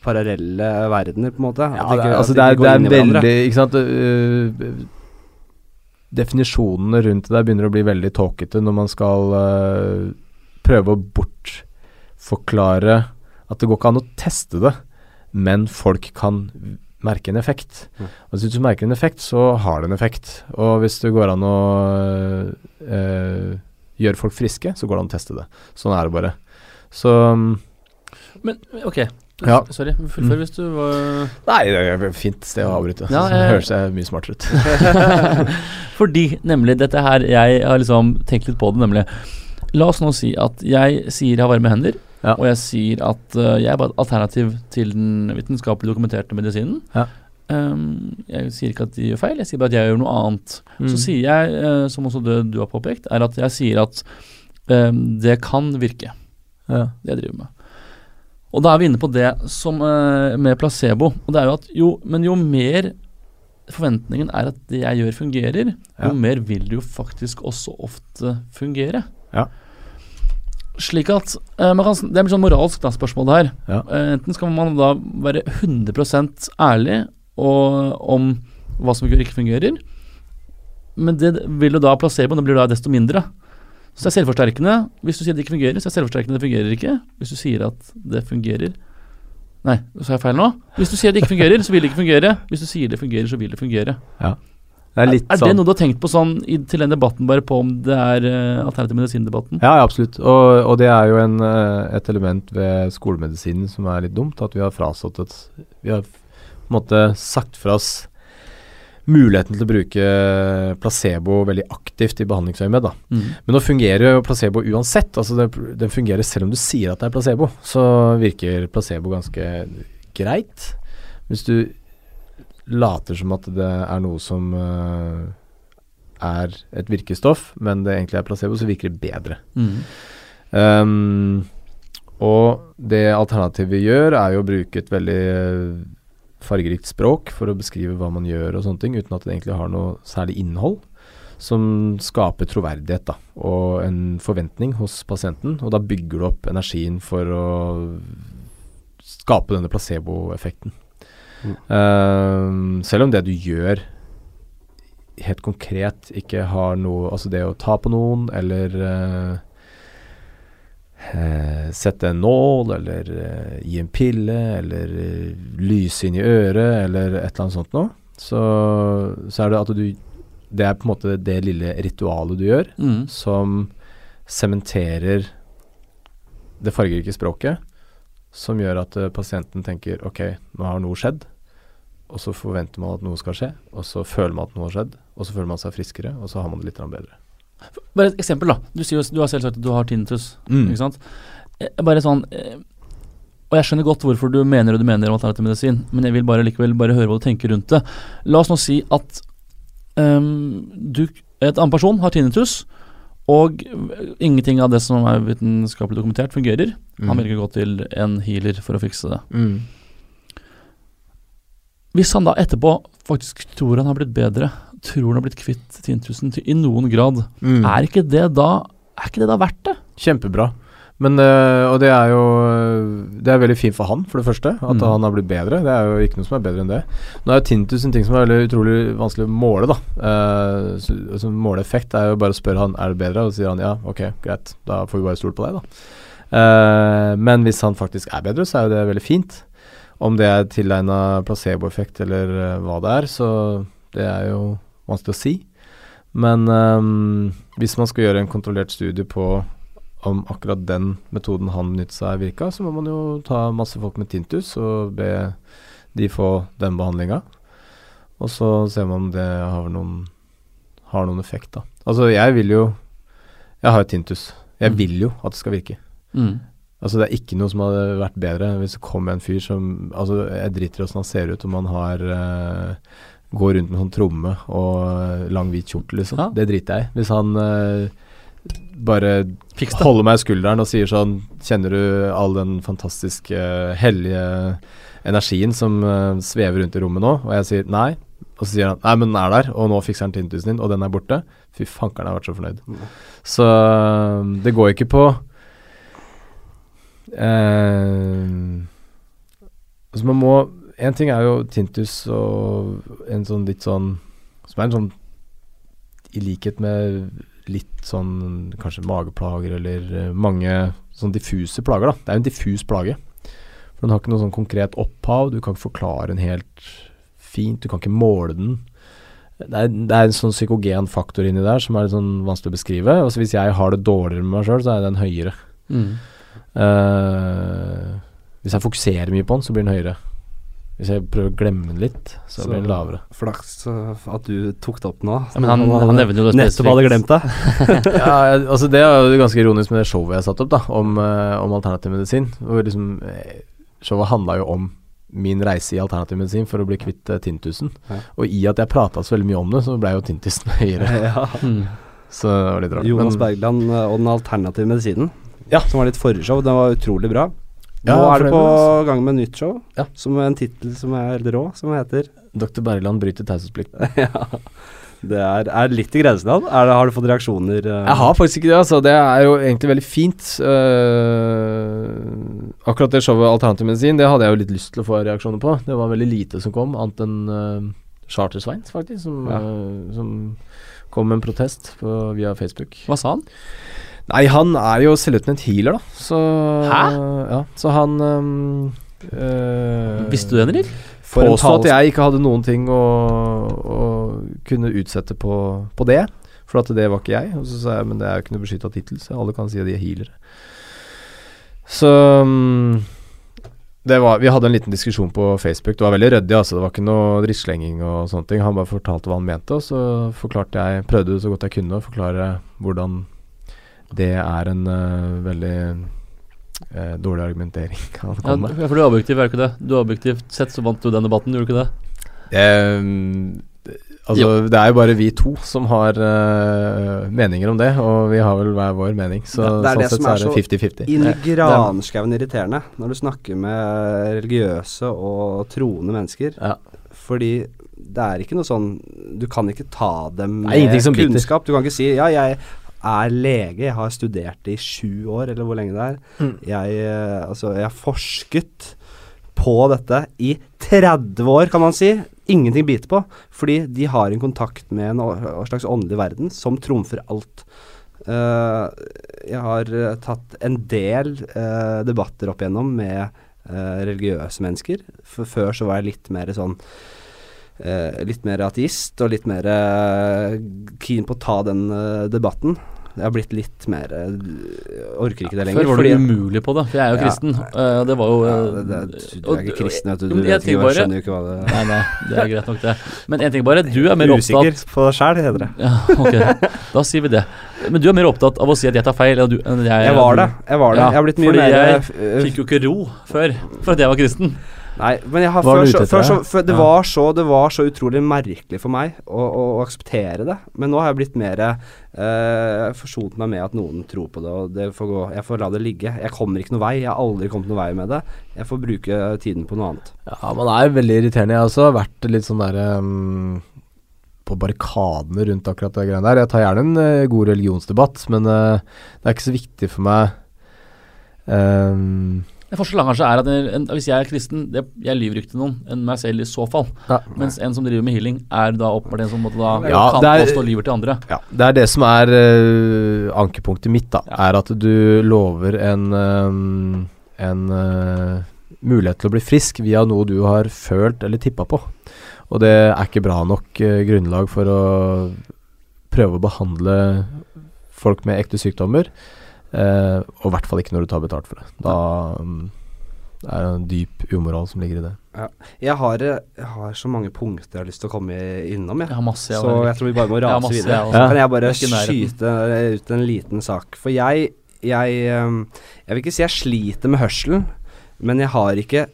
parallelle verdener, på en måte? Ja, det, ikke- altså det, er, det er veldig Ikke sant uh, Definisjonene rundt det der begynner å bli veldig tåkete når man skal uh, prøve å bortforklare at det går ikke an å teste det, men folk kan merke en effekt. Mm. Og hvis du merker en effekt, så har det en effekt. Og hvis det går an å øh, gjøre folk friske, så går det an å teste det. Sånn er det bare. Så mm, Men ok, Ja. sorry. Fullfør hvis du var Nei, det er et fint sted å avbryte. Ja, jeg... Det høres jeg mye smartere ut. Fordi nemlig dette her Jeg har liksom tenkt litt på det, nemlig. La oss nå si at jeg sier jeg har varme hender, Ja. og jeg sier at uh, jeg er bare et alternativ til den vitenskapelig dokumenterte medisinen. Ja. Ehm, jeg sier ikke at de gjør feil, jeg sier bare at jeg gjør noe annet. Så Mm. sier jeg, uh, som også det du har påpekt, er at jeg sier at um, det kan virke, ja. det jeg driver med. Og da er vi inne på det som uh, med placebo. Og det er jo at jo, men jo mer forventningen er at det jeg gjør fungerer, Ja. jo mer vil det jo faktisk også ofte fungere. Ja. Slik at uh, kan, Det er et sånn moralsk da, spørsmål det her. Ja. Uh, enten skal man da være 100 ærlig og, om hva som ikke fungerer, men det vil jo da placeboen det blir da desto mindre. Så det er selvforsterkende. Hvis du sier det ikke fungerer, så er det selvforsterkende det fungerer ikke. Hvis du sier at det fungerer Nei, sa jeg feil nå? Hvis du sier det ikke fungerer, så vil det ikke fungere. Hvis du sier det fungerer, så vil det fungere. Ja. Det er litt er, sånn det noe du har tenkt på sånn i, til den debatten, bare på om det er uh, alternativ medisin-debatten? Ja, ja, absolutt. Og, og det er jo en, eh, et element ved skolemedisinen som er litt dumt. At vi har frasatt et Vi har på en måte sagt fra oss muligheten til å bruke placebo veldig aktivt i behandlingsøyemed. Mm. Men nå fungerer jo placebo uansett. altså det, Den fungerer selv om du sier at det er placebo. Så virker placebo ganske greit. Hvis du later som at det er noe som uh, er et virkestoff, men det egentlig er placebo, så virker det bedre. Mm. Um, og det alternativet vi gjør, er jo å bruke et veldig fargerikt språk for å beskrive hva man gjør og sånne ting, uten at det egentlig har noe særlig innhold. Som skaper troverdighet da, og en forventning hos pasienten. Og da bygger du opp energien for å skape denne placeboeffekten. Mm. Uh, selv om det du gjør helt konkret ikke har noe Altså det å ta på noen, eller uh, eh, sette en nål, eller eh, gi en pille, eller eh, lyse inn i øret, eller et eller annet sånt noe, så, så er det at du Det er på en måte det lille ritualet du gjør, Mm. som sementerer det fargerike språket, som gjør at eh, pasienten tenker ok, nå har noe skjedd, og så forventer man at noe skal skje, og så føler man at noe har skjedd, og så føler man seg friskere, og så har man det litt bedre. Bare et eksempel, da. Du, sier, du har selv sagt at du har tinnitus. Mm. Ikke sant? Eh, Bare sånn eh, Og jeg skjønner godt hvorfor du mener og du mener om alternativ medisin, men jeg vil bare likevel bare høre hva du tenker rundt det. La oss nå si at um, du, et annen person har tinnitus, og ingenting av det som er vitenskapelig dokumentert, fungerer. Han vil ikke gå til en healer for å fikse det. Mm. Hvis han da etterpå faktisk tror han har blitt bedre, tror han har blitt kvitt tinnitusen til- i noen grad, Mm. er ikke det da Er ikke det da verdt det? Kjempebra. Men, øh, og det er jo Det er veldig fint for han, for det første. At Mm. han har blitt bedre. Det er jo ikke noe som er bedre enn det. Nå er jo tinnitus en ting som er veldig utrolig vanskelig å måle, da. Uh, så, altså, måle effekt er jo bare å spørre han er det bedre, og så sier han ja, ok, greit. Da får vi bare stole på deg, da. Uh, men hvis han faktisk er bedre, så er jo det veldig fint. Om det er tilegna placeboeffekt eller hva det er, så det er jo vanskelig å si. Men um, hvis man skal gjøre en kontrollert studie på om akkurat den metoden han benyttet seg av virka, så må man jo ta masse folk med tintus og be de få den behandlinga. Og så ser man om det har noen, har noen effekt, da. Altså, jeg vil jo Jeg har jo tintus. Jeg Mm. vil jo at det skal virke. Mm. Altså Det er ikke noe som hadde vært bedre hvis det kom en fyr som Altså Jeg driter i åssen han ser ut, om han har eh, går rundt med sånn tromme og lang hvit kjortel, liksom. Ja. Det driter jeg i. Hvis han uh, bare holder meg i skulderen og sier sånn Kjenner du all den fantastiske, hellige energien som uh, svever rundt i rommet nå? Og jeg sier nei. Og så sier han nei, men den er der, og nå fikser han tintusen din, og den er borte. Fy fankeren, jeg har vært så fornøyd. Så eh, det går ikke på uh, Altså man må En ting er jo tintus og en sånn litt sånn Som er en sånn I likhet med litt sånn kanskje mageplager eller eh, mange sånn diffuse plager, da. Det er jo en diffus plage. For den har ikke noe sånn konkret opphav. Du kan ikke forklare den helt fint. Du kan ikke måle den. Det er, det er en sånn psykogen faktor inni der som er litt sånn vanskelig å beskrive. Og hvis jeg har det dårligere med meg sjøl, så er den høyere. Mm. Uh, hvis jeg fokuserer mye på den, så blir den høyere. Hvis jeg prøver å glemme den litt, så, Så- blir den lavere. Flaks at du tok det opp nå. Ja, men han, han nevner jo det nettopp hadde glemt det. ja, altså Det er jo ganske ironisk med det showet jeg satte opp, da om, eh, om alternativ medisin. Hvor liksom eh, Showet handla jo om min reise i alternativ medisin for å bli kvitt uh, tintusen. Ja. Og i at jeg prata så veldig mye om det, så ble jo tintusen høyere. ja. Mm. Så det var litt rart. Jonas Bergland og den alternative medisinen, Ja. som var ditt forrige show, den var utrolig bra. Nå Ja, er du på det, altså. gang med nytt show, Ja. som er en tittel som er helt rå, som heter Dr. Bergland bryter taushetsplikten. Ja. Det er, er litt i grenseland. Er det, har du fått reaksjoner? uh, Jeg har faktisk ikke det, altså. Det er jo egentlig veldig fint. Uh, akkurat det showet Alternativ medisin, det hadde jeg jo litt lyst til å få reaksjoner på. Det var veldig lite som kom, annet enn uh, Charter-Sveins, faktisk, som, Ja. uh, som kom med en protest på, via Facebook. Hva sa han? Nei, han er jo selvutnevnt healer, da. Så Hæ? Ja, så han um, eh, Visste du det, Henrik? Påstå at jeg ikke hadde noen ting å, å kunne utsette på, på det. For at det var ikke jeg. Og så sa jeg men det er jo ikke noe beskytta tittel, så alle kan si at de er healere. Så det var, Vi hadde en liten diskusjon på Facebook. Det var veldig ryddig. Altså. Det var ikke noe drittslenging og sånne ting. Han bare fortalte hva han mente, og så forklarte jeg prøvde så godt jeg kunne å forklare hvordan det er en eh, veldig eh, dårlig argumentering han Ja, for du er objektiv, er du ikke det? Du er objektivt sett så vant du den debatten, gjorde du ikke det? Um, altså, det er jo bare vi to som har uh, meninger om det, og vi har vel hver vår mening. Så Det- det er sånn det sett som så er det så 50-50. inn i granskauen irriterende når du snakker med religiøse og troende mennesker. Ja. Fordi det er ikke noe sånn Du kan ikke ta dem med kunnskap. Du kan ikke si ja, jeg er lege, jeg har studert det i sju år, eller hvor lenge det er. Mm. Jeg, eh, altså, jeg har forsket på dette i 30 år, kan man si. Ingenting biter på. Fordi de har en kontakt med en slags åndelig verden som trumfer alt. Uh, jeg har eh, tatt en del uh, debatter opp igjennom med uh, religiøse mennesker. For før så var jeg litt mer sånn Litt mer ateist og litt mer keen på å ta den debatten. Jeg har blitt litt mer Jeg Orker ikke det lenger. Før var du fordi- umulig på det, for jeg er jo kristen. Ja, og det var jo ja, eh, det, det, du og- er ikke kristen, vet du. Du vet ikke, bare- skjønner jo ikke hva det Nei, nei, det er greit nok, det. Men en ting bare, du er mer Usikker opptatt på deg sjæl, heter det. Ja, ok, da sier vi det. Men du er mer opptatt av å si at jeg tar feil enn du, enn jeg Jeg var det. Jeg var det. Ja, jeg har blitt mye fordi mer jeg eh, Fikk jo ikke ro før, for at jeg var kristen. Nei, men jeg har før, så, før, så, før det, Ja. var så, det var så utrolig merkelig for meg å, å, å akseptere det. Men nå har jeg blitt mer eh, forsont meg med at noen tror på det, og det får gå, jeg får la det ligge. Jeg kommer ikke noen vei. Jeg har aldri kommet noen vei med det. Jeg får bruke tiden på noe annet. Ja, man er veldig irriterende. Jeg har også vært litt sånn der um, på barrikadene rundt akkurat det greiene der. Jeg tar gjerne en uh, god religionsdebatt, men uh, det er ikke så viktig for meg um, En forskjell kanskje er at en, en, hvis jeg er kristen, det, jeg lyver ikke til noen enn meg selv i så fall. ja. Mens en som driver med healing, er da åpenbart en som måtte da Ja, kan er- påstå lyver til andre. Ja, det er det som er uh, ankepunktet mitt, da. Ja. Er at du lover en, um, en uh, mulighet til å bli frisk via noe du har følt eller tippa på. Og det er ikke bra nok uh, grunnlag for å prøve å behandle folk med ekte sykdommer. Eh, og i hvert fall ikke når du tar betalt for det. Da um, det er en dyp umoral som ligger i det. Jeg har, eh, jeg har så mange punkter jeg har lyst til å komme innom, jeg. Jeg har masse, Så jeg tror vi bare må rase masse, videre. Ja. Kan jeg bare skyte ut en liten sak? For jeg, jeg ehm, Jeg vil ikke si jeg sliter med hørselen, men jeg har ikke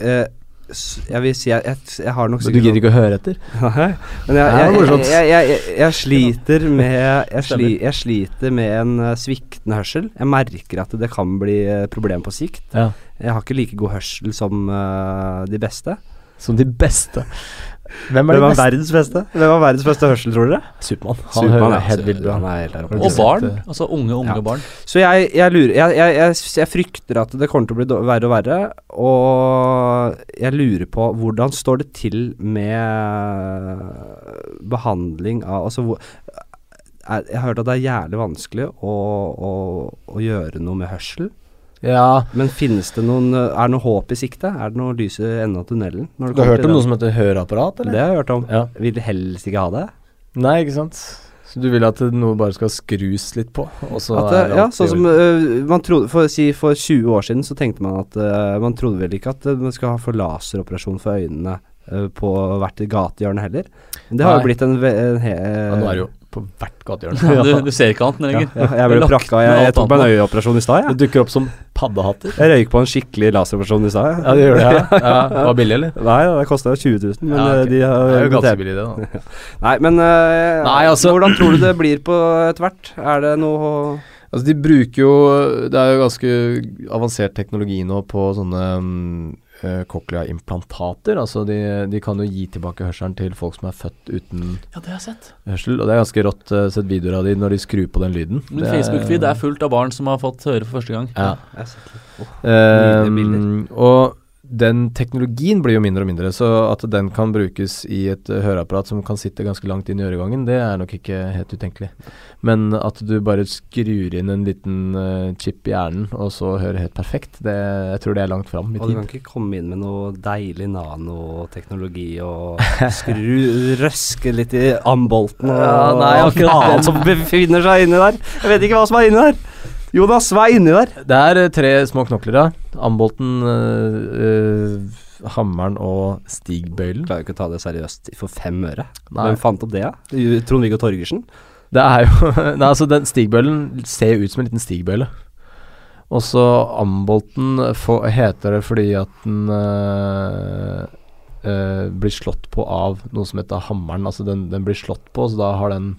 eh, Jeg vil si jeg, jeg, jeg har nok Men du gidder ikke å høre etter? Nei, Men jeg, jeg, er sliter med sli, jeg sliter med en eh, sviktende hørsel. Jeg merker at det kan bli uh, problem på sikt. Ja. Jeg har ikke like god hørsel som uh, de beste. Som de beste. Hvem er de beste? verdens beste? Hvem har verdens beste hørsel, tror dere? Supermann. Han Superman, hører ja. helt vilt bra. Er Og barn. Altså unge, unge Ja. barn. Så jeg, jeg lurer jeg, jeg, jeg, jeg frykter at det kommer til å bli verre og verre, og jeg lurer på hvordan står det til med behandling av Altså hvor Jeg har hørt at det er jævlig vanskelig å, å, å gjøre noe med hørsel. Ja, Men finnes det noen Er det noe håp i sikte? Er det noe lys i enden av tunnelen? når Du har hørt om noe som heter høreapparat, eller? Det har jeg hørt om. Ja. Vil helst ikke ha det. Nei, ikke sant. Så du vil at noe bare skal skrus litt på, og så At, er ja, sånn som øh, man trodde For si for 20 år siden så tenkte man at uh, Man trodde vel ikke at man skal ha for laseroperasjon for øynene uh, på hvert gatehjørne heller. Men det har Nei. jo blitt en, en he, ja, Nå er det jo på hvert gatehjørne. Du, du ser ikke annet lenger. ja, Jeg ble prakka. Jeg, jeg tok meg en øyeoperasjon i stad, jeg. dukker opp som paddehatter. Jeg røyk på en skikkelig laseroperasjon i stad. Ja, det gjør det. Ja. ja. Det var billig, eller? Nei, det kosta 20 000, men Ja, øh, de har Det er jo ganske billig, det. da. Nei, men uh, Nei, altså- hvordan tror du det blir på etter hvert? Er det noe Altså, de bruker jo Det er jo ganske avansert teknologi nå på sånne um, cochlea-implantater. Altså, de, de kan jo gi tilbake hørselen til folk som er født uten Ja, det har jeg sett. hørsel. Og det er ganske rått uh, sett videoer av de når de skrur på den lyden. Min Facebook-feed er fullt av barn som har fått høre for første gang. Ja. Jeg har sett litt. Um, og den teknologien blir jo mindre og mindre, så at den kan brukes i et uh, høreapparat som kan sitte ganske langt inn i øregangen, det er nok ikke helt utenkelig. Men at du bare skrur inn en liten uh, chip i hjernen, og så hører helt perfekt, det, jeg tror det er langt fram i tid. Og du kan ikke komme inn med noe deilig nanoteknologi og skru røske litt i ambolten og Ja, nei, akkurat den- som befinner seg inni der. Jeg vet ikke hva som er inni der. Jonas, hva er inni der? Det er eh, tre små knokler, ja. Ambolten, eh, Hammeren og Stigbøylen. Klarer jo ikke å ta det seriøst for fem øre. Nei. Hvem fant opp det, da? Trond-Viggo Torgersen? Det er jo Nei, altså, den stigbøylen ser jo ut som en liten stigbøyle. Og så Ambolten for, heter det fordi at den øh, øh, blir slått på av noe som heter hammeren. Altså den, den blir slått på, så da har den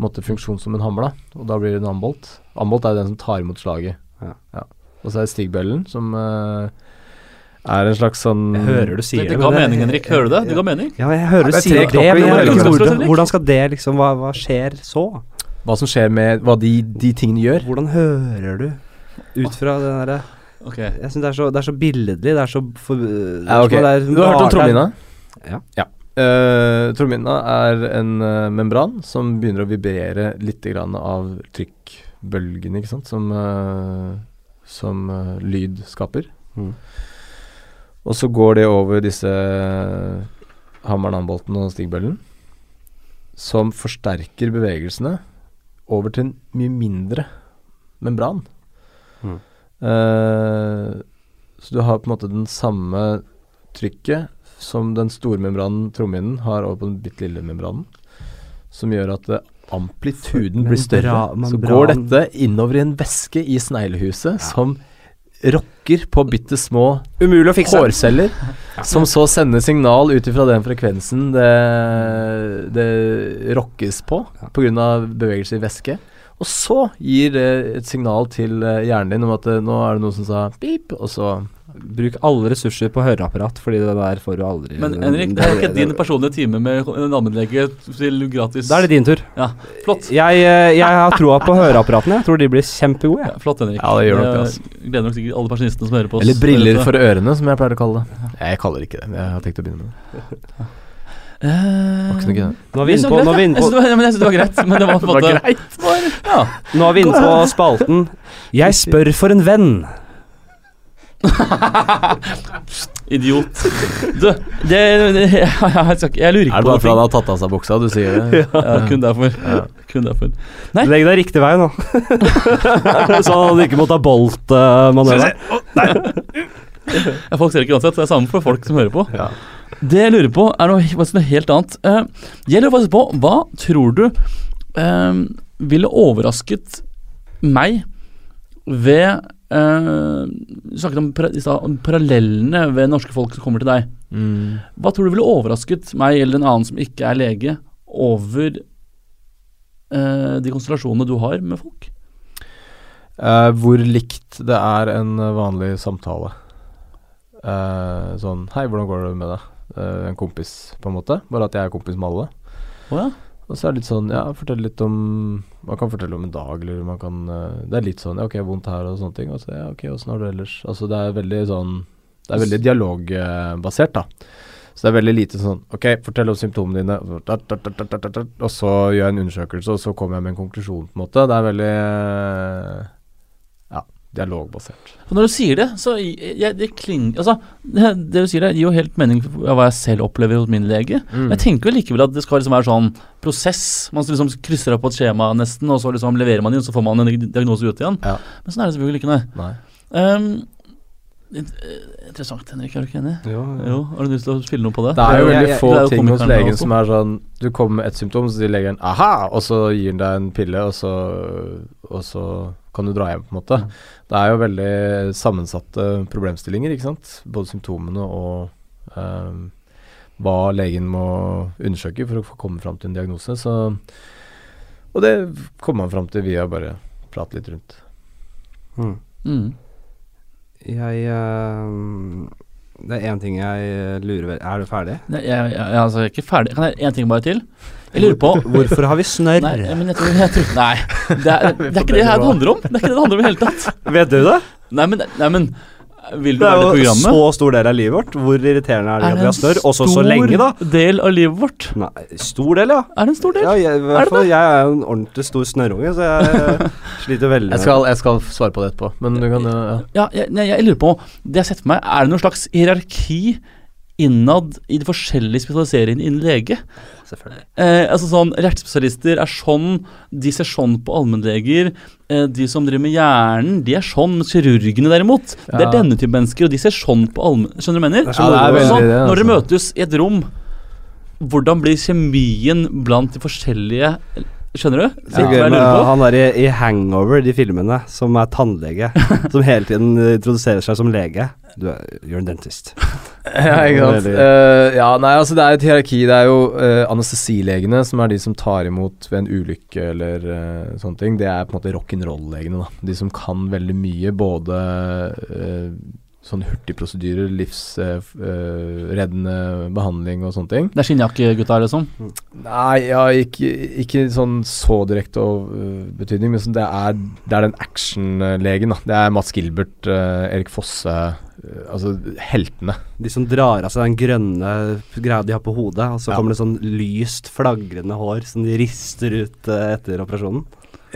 måte funksjon som en hammer, da. Og da blir det en ambolt. Ambolt er jo den som tar imot slaget. Ja. Og så er det stigbøylen, som uh, er en slags sånn Jeg hører du sier det Det ga mening, Henrik. Hører du det? Det ga mening. Ja, jeg hører du er sier det, men hvordan, hvordan skal det liksom Hva, hva skjer så? Hva som skjer med hva de, de tingene gjør. Hvordan hører du ut fra det derre okay. Jeg syns det, er så- det er så billedlig. Det er så for, det er Ja, okay. som det er Du har hørt om trommehinna? Ja. ja. Uh, trommehinna er en uh, membran som begynner å vibrere litt grann av trykkbølgene, ikke sant, som, uh, som lyd skaper. Mm. Og så går det over disse hammeren, ambolten og stigbøllen, som forsterker bevegelsene over til en mye mindre membran. Mm. Så du har på en måte den samme trykket som den store membranen, trommehinnen, har over på den bitte lille membranen. Som gjør at eh, amplituden blir større. Så går dette innover i en væske i sneglehuset som rokker på bitte små hårceller, som så sender signal ut ifra den frekvensen det, det rokkes på Ja. pga. bevegelse i væske. Og så gir det et signal til eh, hjernen din om at eh, nå er det noe som sa pip, og så Bruk alle ressurser på høreapparat, fordi det der får du aldri Men Henrik, det er ikke din personlige time med en allmennlege til gratis. Da er det din tur. Ja, flott. Jeg, eh, jeg har troa på høreapparatene. Jeg tror de blir kjempegode. Ja, Jeg. flott, Henrik. Ja, det gjør nok det, altså. Gleder nok sikkert alle pensjonistene som hører på oss. Eller briller for ørene, som jeg pleier å kalle det. Jeg kaller det ikke det, men jeg har tenkt å begynne med det. Eh. Nå er vi inne på, nå er vi inne jeg synes på, det var- jeg synes det var greit, men det var på en måte Ja. nå er vi inne på spalten Jeg spør for en venn. Idiot. Du, det, det jeg, jeg, lurer ikke- på Er det bare fordi han har tatt av seg buksa du sier det? Ja, kun derfor. Ja. Kun derfor. Nei. Legg deg riktig vei nå. så han ikke må ta bolt-manøver. Ja, folk ser ikke uansett, så det er samme for folk som hører på. Ja. Det jeg lurer på, er noe, noe helt annet. Uh, jeg lurer faktisk på, hva tror du uh, ville overrasket meg ved eh, Du snakket om, om parallellene ved norske folk som kommer til deg. Mm. Hva tror du ville overrasket meg eller en annen som ikke er lege, over uh, de konstellasjonene du har med folk? Uh, hvor likt det er en vanlig samtale. Sånn Hei, hvordan går det med deg? En kompis, på en måte. Bare at jeg er kompis med alle. Oh, ja. Og så er det litt sånn Ja, fortell litt om Man kan fortelle om en dag, eller man kan eh, Det er litt sånn Ja, ok, vondt her og sånne ting. Og så ja, ok, åssen har du det ellers? Altså, det er veldig sånn Det er veldig dialogbasert, da. Så det er veldig lite sånn Ok, fortell om symptomene dine. Og så gjør jeg en undersøkelse, og så kommer jeg med en konklusjon, på en måte. Det er veldig dialogbasert. For når du sier det, så jeg, det klinger Altså, det, det du sier det, gir jo helt mening for hva jeg selv opplever hos min lege. Mm. Men jeg tenker jo likevel at det skal liksom være sånn prosess. Man liksom krysser av på et skjema nesten, og så liksom leverer man inn, så får man en diagnose ut igjen. Ja. Men sånn er det selvfølgelig ikke, nei. Nei. Um, interessant, Henrik. Er du ikke enig? Jo, Jo, Har du lyst til å spille noe på det? Det er jo veldig få jo ting hos legen som er sånn Du kommer med ett symptom, så sier legen 'aha', og så gir han deg en pille, og så, og så kan du dra hjem, på en måte. Mm. Det er jo veldig sammensatte problemstillinger, ikke sant. Både symptomene og eh, hva legen må undersøke for å få komme fram til en diagnose. Så Og det kommer man fram til via bare prate litt rundt. Mm. Mm. Jeg eh, Det er én ting jeg lurer ved Er du ferdig? Nei, jeg, jeg, jeg, altså, jeg er ikke ferdig. Kan jeg én ting bare til? Jeg lurer på Hvorfor har vi snørr? Nei, men jeg tror, jeg tror Nei. Det er, det er ikke det her det handler om. Det er ikke det det handler om i det hele tatt. Vet du det? Nei, men, nei, men Vil du Det er være jo programmet? så stor del av livet vårt. Hvor irriterende er det at vi har snørr? Også så lenge, da. del av livet vårt? Nei, stor del, ja. Er det en stor del? ja jeg, i Er det hvert fall, jeg er jo en ordentlig stor snørrunge, så jeg sliter veldig Jeg skal, jeg skal svare på det etterpå, men du kan ja. Ja, jeg, nei, jeg lurer på Det jeg har sett for meg, er det noen slags hierarki innad i de forskjellige spesialiseringene innen lege. Selvfølgelig. Eh, altså sånn, Hjertespesialister er sånn, de ser sånn på allmennleger. Eh, de som driver med hjernen, de er sånn. Kirurgene derimot, det er denne type mennesker, og de ser sånn på allmenn... Skjønner du mener? Det er Ja, det er veldig Sånn, det, når dere altså. møtes i et rom, hvordan blir kjemien blant de forskjellige Skjønner du? Ja. På? han er i, i Hangover, de filmene, som er tannlege. som hele tiden introduserer seg som lege. Du er you're a dentist. Ja, ikke sant. Eh, ja, nei, altså det er et hierarki. Det er jo uh, anestesilegene som er de som tar imot ved en ulykke eller uh, sånne ting. Det er på en måte rock'n'roll-legene, da. De som kan veldig mye, både uh, sånne hurtigprosedyrer, livsreddende behandling og sånne ting. Det er skinnjakkegutta, liksom? Nei, ja, ikke, ikke sånn så direkte og, uh, betydning, men sånn det, er, det er den actionlegen, da. Det er Mats Gilbert, Erik Fosse Altså heltene. De som drar av seg den grønne greia de har på hodet, og så Ja. kommer det sånn lyst, flagrende hår som de rister ut uh, etter operasjonen.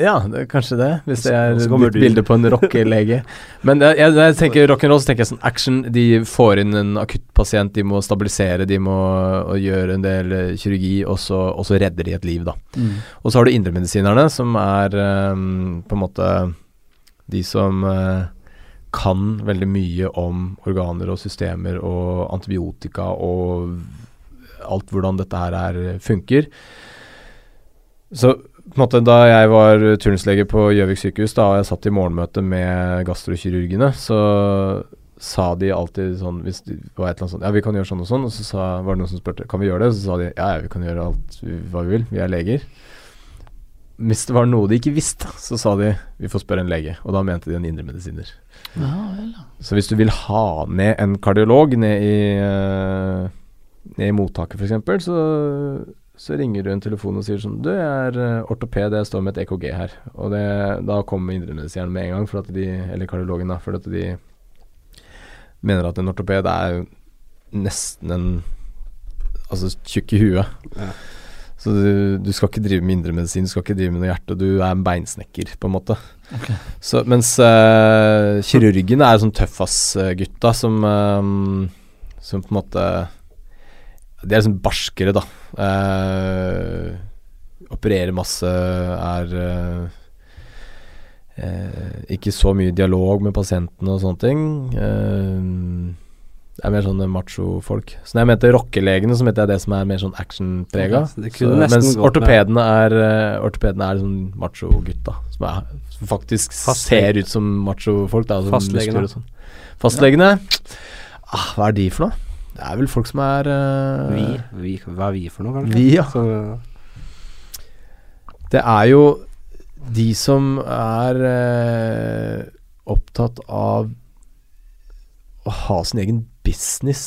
Ja, det kanskje det, hvis det er et bilde på en rockelege. Men jeg, jeg, jeg tenker rock'n'roll, så tenker jeg sånn action. De får inn en akuttpasient, de må stabilisere, de må og gjøre en del øh, kirurgi, og så, og så redder de et liv, da. Mm. Og så har du indremedisinerne, som er um, på en måte de som eh, kan veldig mye om organer og systemer og antibiotika og alt hvordan dette her er, funker. Så på en måte da jeg var turnuslege på Gjøvik sykehus, da og jeg satt i morgenmøte med gastrokirurgene, så sa de alltid sånn hvis det var et eller annet sånt Ja, vi kan gjøre sånn og sånn. Og så sa, var det noen som spurte Kan vi gjøre det? Så sa de ja, ja, vi kan gjøre alt hva vi vil. Vi er leger. Hvis det var noe de ikke visste, så sa de vi får spørre en lege. Og da mente de en indremedisiner. Ja, vel. Så hvis du vil ha ned en kardiolog ned i, eh, ned i mottaket f.eks., så, så ringer du en telefon og sier sånn Du, jeg er eh, ortoped, jeg står med et EKG her. Og det, da kommer indremedisineren med en gang, for at de, eller kardiologen, da, for at de mener at en ortoped er nesten en Altså tjukk i huet. Ja. Så du, du skal ikke drive med indremedisin, du skal ikke drive med noe hjerte, du er en beinsnekker, på en måte. Okay. Så, mens uh, kirurgene er sånn tøffass-gutta som um, Som på en måte De er sånn barskere, da. Uh, opererer masse, er uh, eh, ikke så mye dialog med pasientene og sånne ting. Eh, det er mer sånne macho-folk. Så når jeg mente rockelegene, så mente jeg det som er mer sånn action-prega. Nesten mens ortopedene er, eh, ortopedene er sånn macho-gutta. Som, som faktisk Fastlegene. ser ut som macho-folk. da, Fastlegene. sånn. Fastlegene ah, Hva er de for noe? Det er vel folk som er uh, Vi, vi, hva er vi for noe, kanskje? Vi, ja. Så, Det er jo de som er uh, opptatt av å ha sin egen business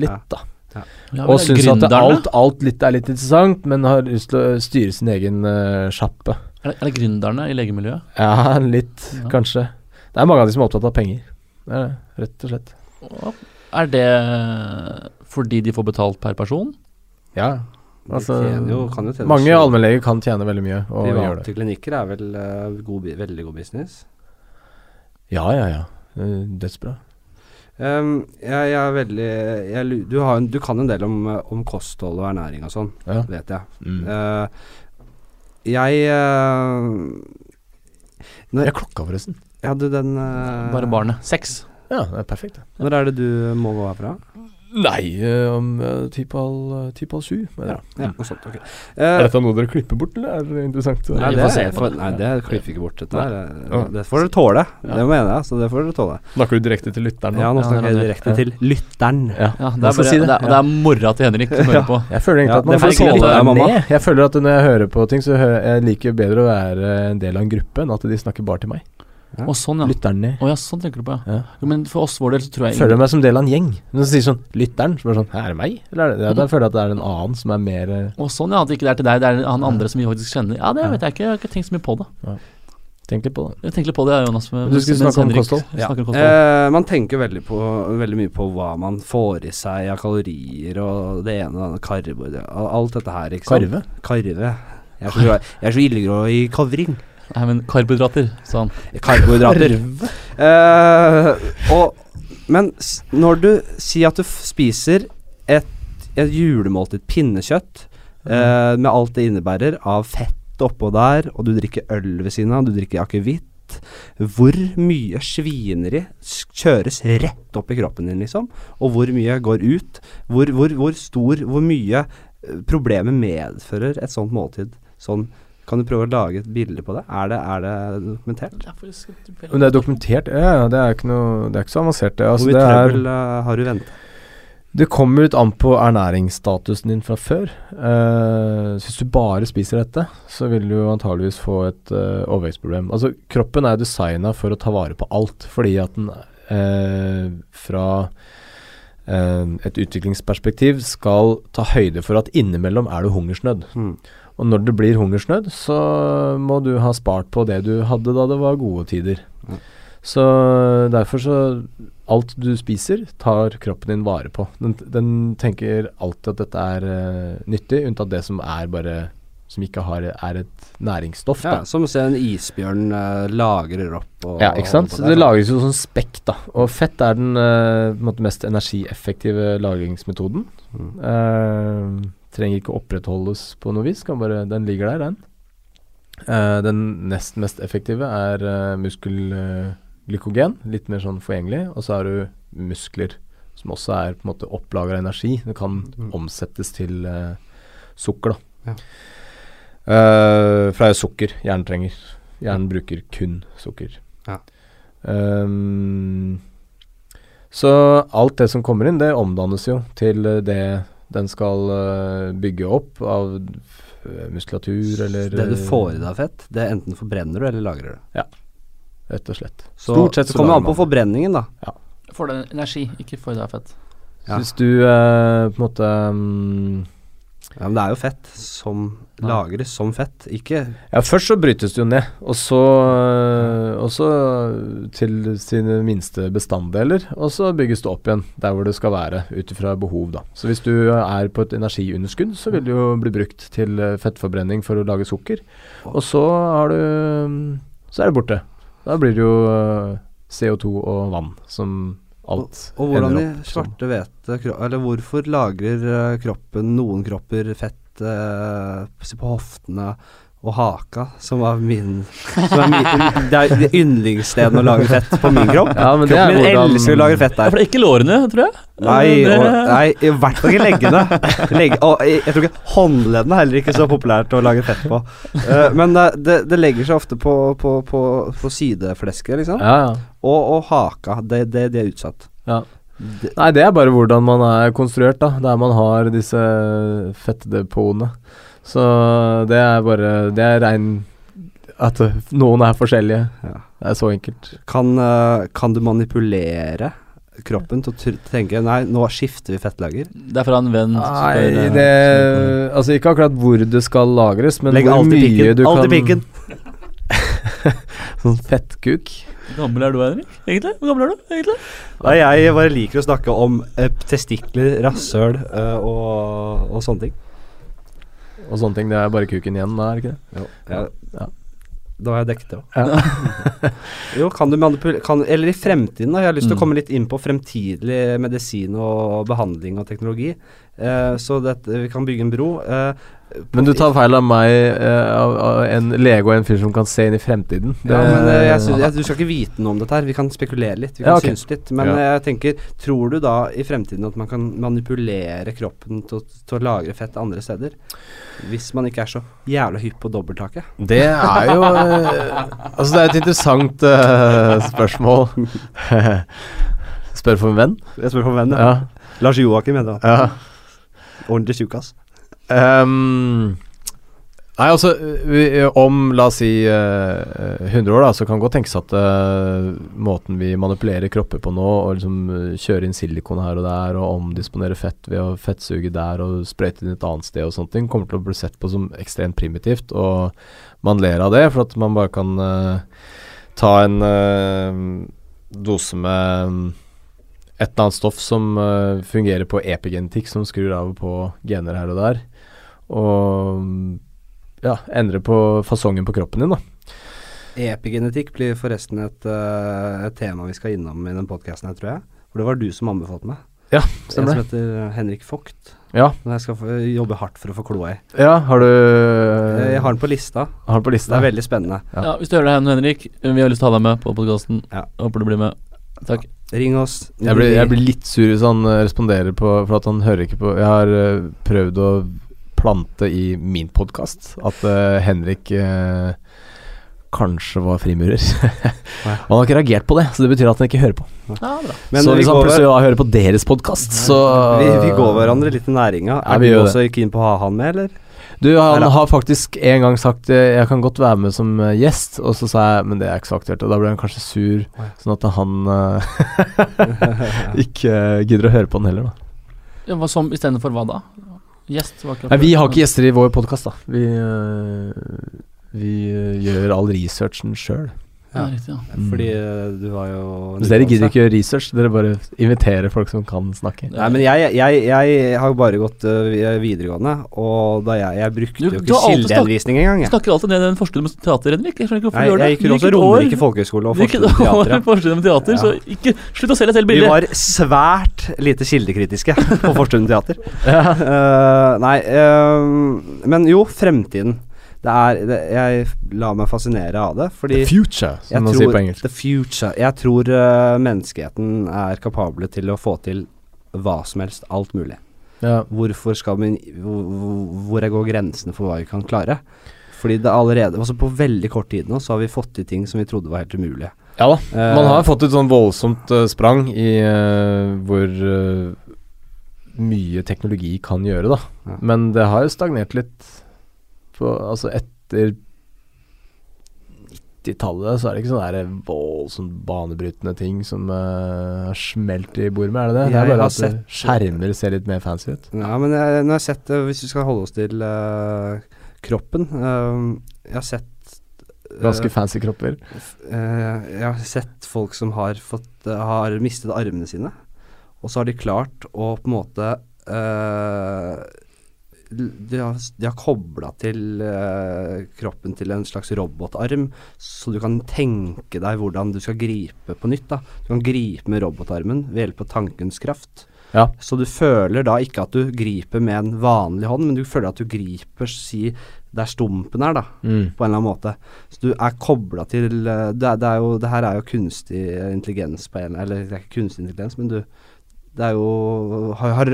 litt, da. Ja, Og vel, syns at alt, alt litt er litt interessant, men har lyst til å styre sin egen uh, sjappe. Er det, er det gründerne i legemiljøet? Ja, litt, Ja. kanskje. Det er mange av de som er opptatt av penger. Det er det, rett og slett. Og Er det fordi de får betalt per person? Ja, altså jo, jo Mange allmennleger kan tjene veldig mye, og gjør det. Private klinikker er vel uh, god, veldig god business. Ja, ja, ja. Eh, Dødsbra. Um, jeg, jeg er veldig jeg, du, har, en- du kan en del om, om kosthold og ernæring og sånn, Ja. vet jeg. Mm. Uh, jeg uh, når, Jeg klokka, forresten. Ja, du, den uh, Bare barnet. Seks. Ja, det er perfekt. Når er det du må gå herfra? Nei, eh, om ti på halv sju. mener jeg. Ja, noe sånt. Ok. Er Eh, dette noe dere klipper bort, eller er det interessant? nei, det, er- for, det. nei, det klipper ikke bort. Dette her. Ja. Det får dere tåle. Ja. Det mener jeg. Så det får dere tåle. Snakker du direkte til lytteren nå? Ja, nå snakker er jeg direkte til lytteren. Ja. Ja, det er, bare, si det. det, er, det er mora til Henrik som hører på. Jeg føler egentlig at man får skille det. Jeg føler at når jeg hører på ting, så hører jeg liker bedre å være en del av en gruppe enn at de snakker bare til meg. Ja. Sånn, ja. Lytteren ned. Ja, sånn tenker du på, ja. Ja. Jo, men for oss vår del så tror jeg Føler føler meg som del av en gjeng. Når du sier sånn 'lytteren', så bare sånn 'er det meg?' Eller er det, ja, da føler jeg at det er en annen som er mer eh, Å, sånn, ja. At ikke det er til deg, det er han andre som vi faktisk kjenner. Ja, det Ja. vet jeg ikke. Jeg har ikke tenkt så mye på det. Tenk litt på det. Jeg tenker litt på det, Jonas. Du skulle snakke om Henrik kosthold? Ja. om kosthold. Eh, man tenker veldig, på, veldig mye på hva man får i seg av kalorier og det ene og det andre, karbohydrater Alt dette her, ikke sant? Karve? Karve. Jeg er så, jeg er så illegrå i kavring. Nei, men karbohydrater, sa han. Karbohydrater. uh, og, men når du sier at du f spiser et, et julemåltid pinnekjøtt uh, med alt det innebærer av fett oppå der, og du drikker øl ved siden av, du drikker akevitt. Hvor mye svineri kjøres rett opp i kroppen din, liksom? Og hvor mye går ut? Hvor, hvor, hvor stor Hvor mye eh, problemet medfører et sånt måltid? Sånn Kan du prøve å lage et bilde på det? Er det, er det dokumentert? Er Men det er dokumentert? Ja, ja, det er ikke noe Det er ikke så avansert, det. Altså, hvor mye det, er, trøbbel eh, har du ventet? det kommer litt an på ernæringsstatusen din fra før. Uh, så hvis du bare spiser dette, så vil du antageligvis få et uh, overvektsproblem. Altså, kroppen er designa for å ta vare på alt, fordi at den uh, fra et utviklingsperspektiv skal ta høyde for at innimellom er det hungersnødd. Mm. Og når det blir hungersnød, så må du ha spart på det du hadde da det var gode tider. Mm. Så derfor så Alt du spiser, tar kroppen din vare på. Den, den tenker alltid at dette er uh, nyttig, unntatt det som er bare Som ikke har, er et næringsstoff. Ja, da. som å se en isbjørn uh, lagrer opp og Ja, ikke sant. Det, det lagres jo sånn spekk, da. Og fett er den måte mest energieffektive lagringsmetoden. Mm. Eh, trenger ikke opprettholdes på noe vis, kan bare, den ligger der, den. Uh, den nest mest effektive er uh, muskelglykogen, litt mer sånn forgjengelig. Og så har du muskler, som også er på en måte opplagra energi. Det kan Mm. omsettes til uh, sukker, da. Ja. For det er jo sukker hjernen trenger. Hjernen bruker kun sukker. Ja. Um, så alt det som kommer inn, det omdannes jo til det den skal eh, bygge opp av eh, muskulatur eller Det du får i deg av fett, det er enten forbrenner du eller lagrer du. Rett og slett. Så, Stort sett så kommer det an på forbrenningen, da. Får du energi, ikke får i deg fett. Ja. Hvis du eh, på en måte mm, Ja, Men det er jo fett som lagres som fett, ikke Ja, først så brytes det jo ned, og så, og så til sine minste bestanddeler, og så bygges det opp igjen der hvor det skal være, ut ifra behov, da. Så hvis du er på et energiunderskudd, så vil det jo bli brukt til øh, fettforbrenning for å lage sukker, og så har du Så er det borte. Da blir det jo øh, CO2 og vann som alt Og, og hvordan som. svarte vet Eller hvorfor lagrer eh, kroppen noen kropper fett eh, på hoftene og haka, som var min, som er min Det er det yndlingsstedet å lage fett på min kropp. Ja, men det er Kroppen min hvordan- elsker å lage fett Ja, der. for det er ikke lårene, tror jeg. Nei, og, nei, i hvert fall ikke leggene. Legg, og jeg, jeg tror ikke håndleddene er heller ikke så populært å lage fett på. Uh, men det, det, det legger seg ofte på, på, på, på sideflesket, liksom. Ja, ja. Og, og haka. Det, det, det er utsatt. Ja. Det, Nei, det er bare hvordan man er konstruert, da. Der man har disse fettdepotene. Så det er bare Det er rein At noen er forskjellige. Ja. Det er så enkelt. kan, eh, kan du manipulere kroppen til å tenke Nei, nå skifter vi fettlager. Det er fra en venn som Nei, spør, eh, det Altså ikke akkurat hvor det skal lagres, men Legg hvor mye pikken. du Alt i kan pikken. Sånn fettkuk. Hvor gammel er du, Henrik? Egentlig? Hvor gammel er du, egentlig? Nei, jeg bare liker å snakke om eh, testikler, rasshøl eh, og, og sånne ting. Og sånne ting. Det er bare kuken igjen da, er det ikke det? Jo, ja. Ja. Da har jeg dekket det òg. jo, kan du manipulere kan, Eller i fremtiden, da. Jeg har lyst til å Mm. komme litt inn på fremtidig medisin og behandling og teknologi. Eh, så dette, vi kan bygge en bro. Eh, Men du tar feil av meg, eh, av, av en lege og en fyr som kan se inn i fremtiden. Ja, men eh, jeg synes, jeg, Du skal ikke vite noe om dette her. Vi kan spekulere litt. Vi kan Ja, okay. synes litt. Men Ja. eh, jeg tenker, tror du da i fremtiden at man kan manipulere kroppen til, å- til å lagre fett andre steder? Hvis man ikke er så jævla hypp på dobbelttaket. Det er jo Altså, det er et interessant eh, spørsmål. Spør for en venn? Jeg spør for en venn. Ja. Lars Joakim heter han. ja. Ordentlig tjukkas. Ehm, nei, altså Om la oss si eh, 100 år, da, så kan det godt tenkes at uh, måten vi manipulerer kropper på nå, og liksom eh, kjøre inn silikon her og der, og omdisponere fett ved å fettsuge der og sprøyte inn et annet sted og sånne ting, kommer til å bli sett på som ekstremt primitivt. Og man ler av det, for at man bare kan uh, ta en uh, dose med um, et eller annet stoff som uh, fungerer på epigenetikk, som skrur av og på gener her og der. Og ja, endre på fasongen på kroppen din, da. Epigenetikk blir forresten et, eh, et tema vi skal innom i den podkasten her, tror jeg. For det var du som anbefalte meg. En Stemmer som heter Henrik Vogt. Ja. Som jeg skal jobbe hardt for å få kloa i. Ja, har du Jeg har den på lista. har den på Det er veldig spennende. Ja. Ja, Hvis du hører det her nå, Henrik, vi har lyst til å ha deg med på podkasten. Ja. Håper du blir med. Takk. Ring oss. Jeg blir, jeg blir litt sur hvis han eh, responderer på For at han hører ikke på Jeg har eh, prøvd å plante i min podkast at uh, Henrik uh, kanskje var frimurer. Han har ikke reagert på det, så det betyr at han ikke hører på. Ja. Men så hvis han plutselig over... hører på deres podkast, så vi, vi går hverandre litt i næringa. Ja, er vi du ikke inn keen på å ha han med, eller? Du, han har faktisk en gang sagt eh, Jeg kan godt være med som gjest, og så sa jeg Men det er ikke så aktuelt. Og da ble han kanskje sur, sånn at han ikke gidder å høre på den heller, da. Ja, hva som Istedenfor hva da? Gjest? var ikke Nei, vi har ikke gjester i vår podkast, da. Vi, eh, vi eh, gjør all researchen sjøl. Ja, riktig, ja. Fordi eh, du var jo Så dere gidder ikke gjøre research, dere bare inviterer folk som kan snakke. Nei, men jeg, jeg, jeg har jo bare gått uh, videregående, og da jeg, jeg brukte Du- jo ikke kildehenvisning engang. Du snakker alltid ned den forskningen med teater, Henrik. Jeg skjønner ikke hvorfor Jeg, du gjør det. jeg gikk jo også Romerike folkehøgskole og Forstudien med teater, Ja. så ikke Slutt å selge selv Vi var svært lite kildekritiske på Forstuen teater. uh, nei, uh, men jo, fremtiden. Det er det, Jeg lar meg fascinere av det, fordi The future, som man sier på engelsk. The future. Jeg tror uh, menneskeheten er kapable til å få til hva som helst. Alt mulig. Ja. Hvorfor skal vi hvor, Hvor går grensene for hva vi kan klare? Fordi det allerede altså På veldig kort tid nå så har vi fått til ting som vi trodde var helt umulige. ja da. Uh, Man har fått et sånn voldsomt uh, sprang i hvor mye teknologi kan gjøre, da. Ja. Men det har jo stagnert litt på Altså etter 90-tallet så er det ikke sånne der voldsomt banebrytende ting som uh, har smelt i bordet med, er det det? Det er bare at eh, sett- skjermer ser litt mer fancy ut. Ja, men jeg, når jeg har sett det Hvis vi skal holde oss til uh, kroppen uh, Jeg har sett eh, Ganske fancy kropper. eh, Jeg har sett folk som har fått eh, Har mistet armene sine, og så har de klart å på en måte eh, de har, de har kobla til eh, kroppen til en slags robotarm, så du kan tenke deg hvordan du skal gripe på nytt. da. Du kan gripe med robotarmen ved hjelp av tankens kraft. Ja. Så du føler da ikke at du griper med en vanlig hånd, men du føler at du griper si der stumpen er, da Mm. på en eller annen måte. Så du er kobla til eh, det, er, det, er jo, det her er jo kunstig intelligens på en Eller det er ikke kunstig intelligens, men du Det er jo Hører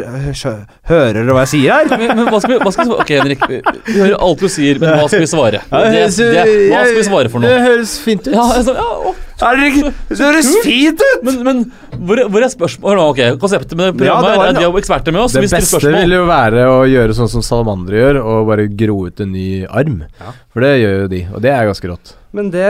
dere hva jeg sier her? Men, men hva skal vi, hva skal vi svare? Ok, Henrik. Vi, hører alt du sier, men hva skal vi svare? Det, det, hva skal vi svare for noe? Det høres fint ut. Ja, altså, ja, å, Det høres fint ut! men, men hvor, er- hvor er spørsmålet? Ok, Konseptet med Ja, programmet det var er de at har eksperter med oss. Det beste spørsmål. ville jo være å gjøre sånn som salamandere gjør, og bare gro ut en ny arm. Ja. For det gjør jo de, og det er ganske rått. Men det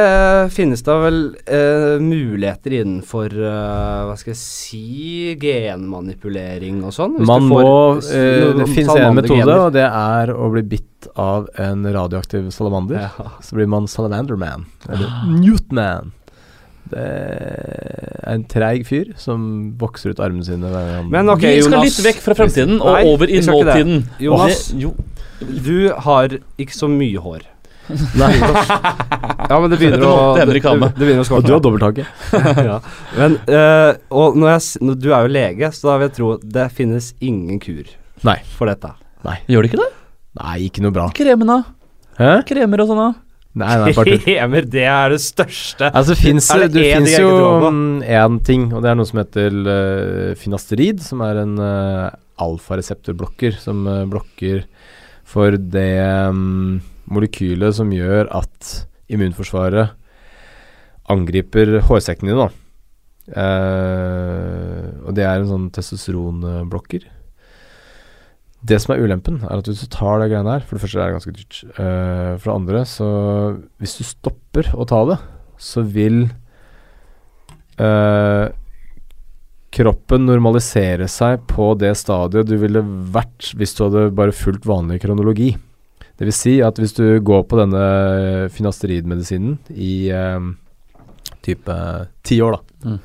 finnes da vel eh, muligheter innenfor eh, Hva skal jeg si genmanipulering og sånn? Man du må får eh, Det finnes en metode, gener. og det er å bli bitt av en radioaktiv salamander. Ja. Så blir man salamanderman. Eller Newtman. Det er en treig fyr som vokser ut armene sine hver gang Men ok, vi skal Jonas. litt vekk fra fremtiden og Nei, over i vi skal ikke det. nåtiden. Jonas. Det- jo, Du har ikke så mye hår. Nei, Ja, men det begynner å måtte Henrik ha med. Det, det begynner å og du skorte. har dobbelthake. ja. Men eh, Og når jeg, s- når du er jo lege, så da vil jeg tro det finnes ingen kur Nei. for dette. Gjør det ikke det? Nei, ikke noe bra. Kremene. Hæ? Kremer og sånn, da. Nei, nei. Kremer, det er det største. Altså, det fins Er det det en finnes jo én ting, og det er noe som heter uh, finasterid, som er en uh, alfareseptorblokker som uh, blokker for det um, molekylet som gjør at immunforsvaret angriper hårsekkene dine, da. Eh, og det er en sånn testosteronblokker. Det som er ulempen, er at hvis du tar det greiene her For det første er det ganske dyrt. Uh, for det andre, så Hvis du stopper å ta det, så vil uh, kroppen normalisere seg på det stadiet du ville vært hvis du hadde bare fulgt vanlig kronologi. Det vil si at hvis du går på denne finasteridmedisinen i eh, type ti år, da, Mm.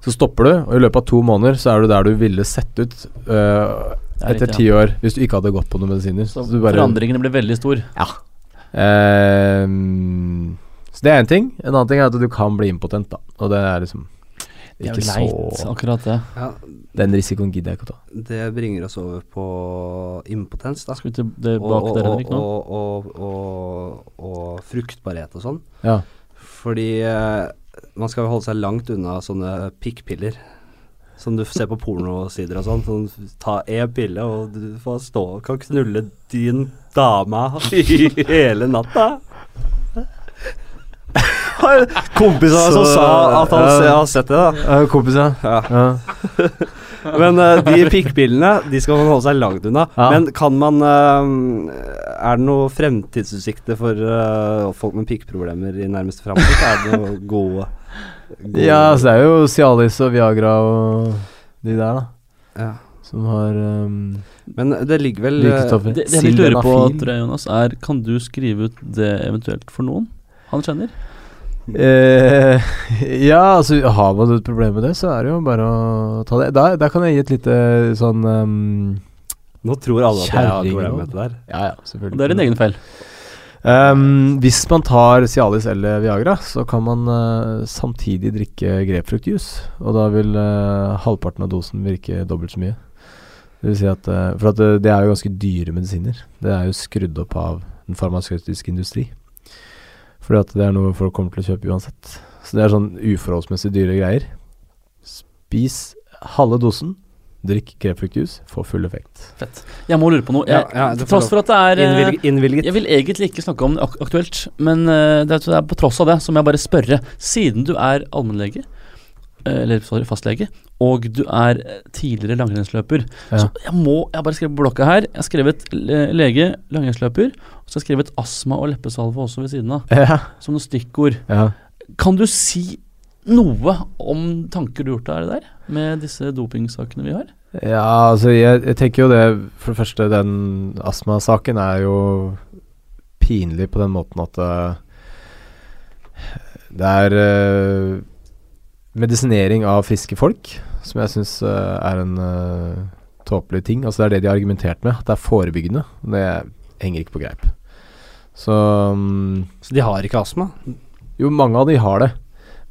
så stopper du, og i løpet av to måneder så er du der du ville sett ut eh, er etter ti år hvis du ikke hadde gått på noen medisiner. Så du bare- forandringene ble veldig stor. Uh, så det er én ting. En annen ting er at du kan bli impotent, da. Og det er liksom Det er ikke leit, så akkurat det. Ja, Den risikoen gidder jeg ikke å ta. det bringer oss over på impotens, da. Skal vi til det bak der, Henrik, nå? og, og, og, og fruktbarhet og sånn. Ja. Fordi eh, man skal holde seg langt unna sånne pikkpiller. Som du ser på pornosider og sånn. Sånn, ta én pille, og du får stå kan knulle din dame hele natta. Kompiser som sa at han ja. har sett det, da. Uh, kompis, ja. Ja. ja. Men uh, de pikkpillene, de skal man holde seg langt unna. Ja. Men kan man uh, Er det noe fremtidsutsikter for uh, folk med pikkproblemer i nærmeste framtid? Er det noe gode, gode ja, altså det er jo Cialis og Viagra og de der, da. ja. Som har um, Men det ligger vel eh. Det, det jeg lurer på, tror jeg, Jonas, er Kan du skrive ut det eventuelt for noen han kjenner? Eh, ja, altså har man et problem med det, så er det jo bare å ta det. Da, da kan jeg gi et lite sånn um, Nå tror alle at jeg har problemer med det der. Ja, ja, selvfølgelig. Og det er din egen feil. Um, hvis man tar Cialis eller Viagra, så kan man uh, samtidig drikke grepfruktjuice. Og da vil uh, halvparten av dosen virke dobbelt så mye. Det vil si at uh, For at det, er jo ganske dyre medisiner. Det er jo skrudd opp av den farmasøytiske industri. Fordi at det er noe folk kommer til å kjøpe uansett. Så det er sånn uforholdsmessig dyre greier. Spis halve dosen, drikk grepfruktjuice, få full effekt. Fett. Jeg må lure på noe. Jeg, Ja, ja, til tross for at det er innvilget. Innvilget. Jeg vil egentlig ikke snakke om det ak aktuelt, men eh, det er, det er på tross av det så må jeg bare spørre. Siden du er allmennlege, eh, eller sorry, fastlege, og du er eh, tidligere langrennsløper Ja. Så jeg må Jeg har bare skrevet på blokka her. Jeg har skrevet lege, langrennsløper, og så har jeg skrevet astma og leppesalve også ved siden av, Ja, som noen stikkord. ja. Kan du si noe om tanker du har gjort deg der, med disse dopingsakene vi har? Ja, altså jeg, jeg tenker jo det For det første, den astmasaken er jo pinlig på den måten at eh, det er uh, medisinering av friske folk, som jeg syns er en eh, tåpelig ting. Altså Det er det de har argumentert med, at det er forebyggende. Det henger ikke på greip. Så um, Så de har ikke astma? Jo, mange av de har det.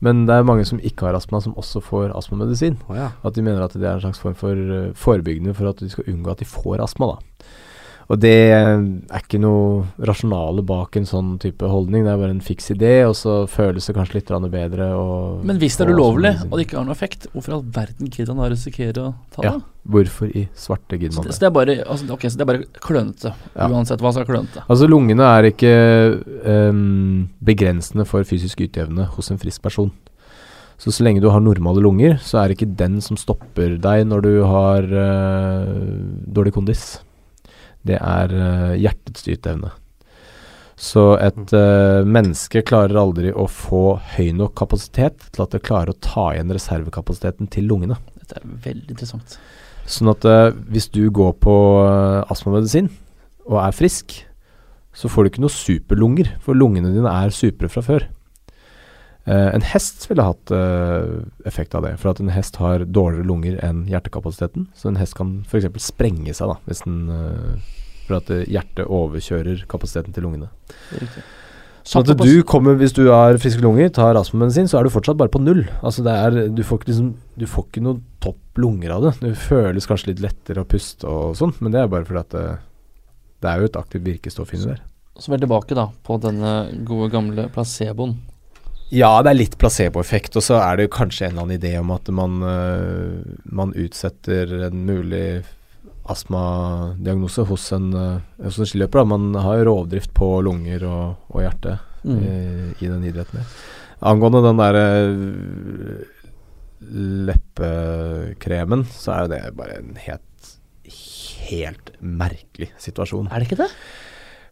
Men det er mange som ikke har astma, som også får astmamedisin. Oh, ja. At de mener at det er en slags form for eh, forebyggende for at de skal unngå at de får astma, da. Og det er ikke noe rasjonale bak en sånn type holdning. Det er bare en fiks idé, og så føles det kanskje litt bedre og Men hvis det er ulovlig, astmamedisin. og det ikke har noe effekt, hvorfor i all verden gidder han da risikere å ta det? Ja, Hvorfor i svarte gidder man det, så det? det er bare altså, okay, så det er bare klønete, Ja. uansett hva som er klønete. Altså, lungene er ikke um, begrensende for fysisk yteevne hos en frisk person. Så så lenge du har normale lunger, så er det ikke den som stopper deg når du har uh, dårlig kondis. Det er eh, hjertets yteevne. Så et uh, menneske klarer aldri å få høy nok kapasitet til at det klarer å ta igjen reservekapasiteten til lungene. Dette er veldig interessant. Sånn at uh, hvis du går på uh, astmamedisin og er frisk, så får du ikke noe superlunger, for lungene dine er supre fra før. Eh, en hest ville hatt eh, effekt av det, for at en hest har dårligere lunger enn hjertekapasiteten. Så en hest kan f.eks. sprenge seg da, hvis den, eh, for at hjertet overkjører kapasiteten til lungene. Riktig. Så at du kommer, hvis du har friske lunger, tar astmamedisin, så er du fortsatt bare på null. Altså det er, du får ikke liksom, du får ikke noe topp lunger av det. Det føles kanskje litt lettere å puste og sånn, men det er bare fordi at det, det er jo et aktivt virkestoff inni der. Så vi er tilbake da på denne gode gamle placeboen. Ja, det er litt placeboeffekt, og så er det jo kanskje en eller annen idé om at man, øh, man utsetter en mulig astmadiagnose hos en, øh, hos en skiløper. da. Man har rovdrift på lunger og, og hjerte Mm. i, i den idretten. Angående den der øh, leppekremen, så er jo det bare en helt, helt merkelig situasjon. Er det ikke det?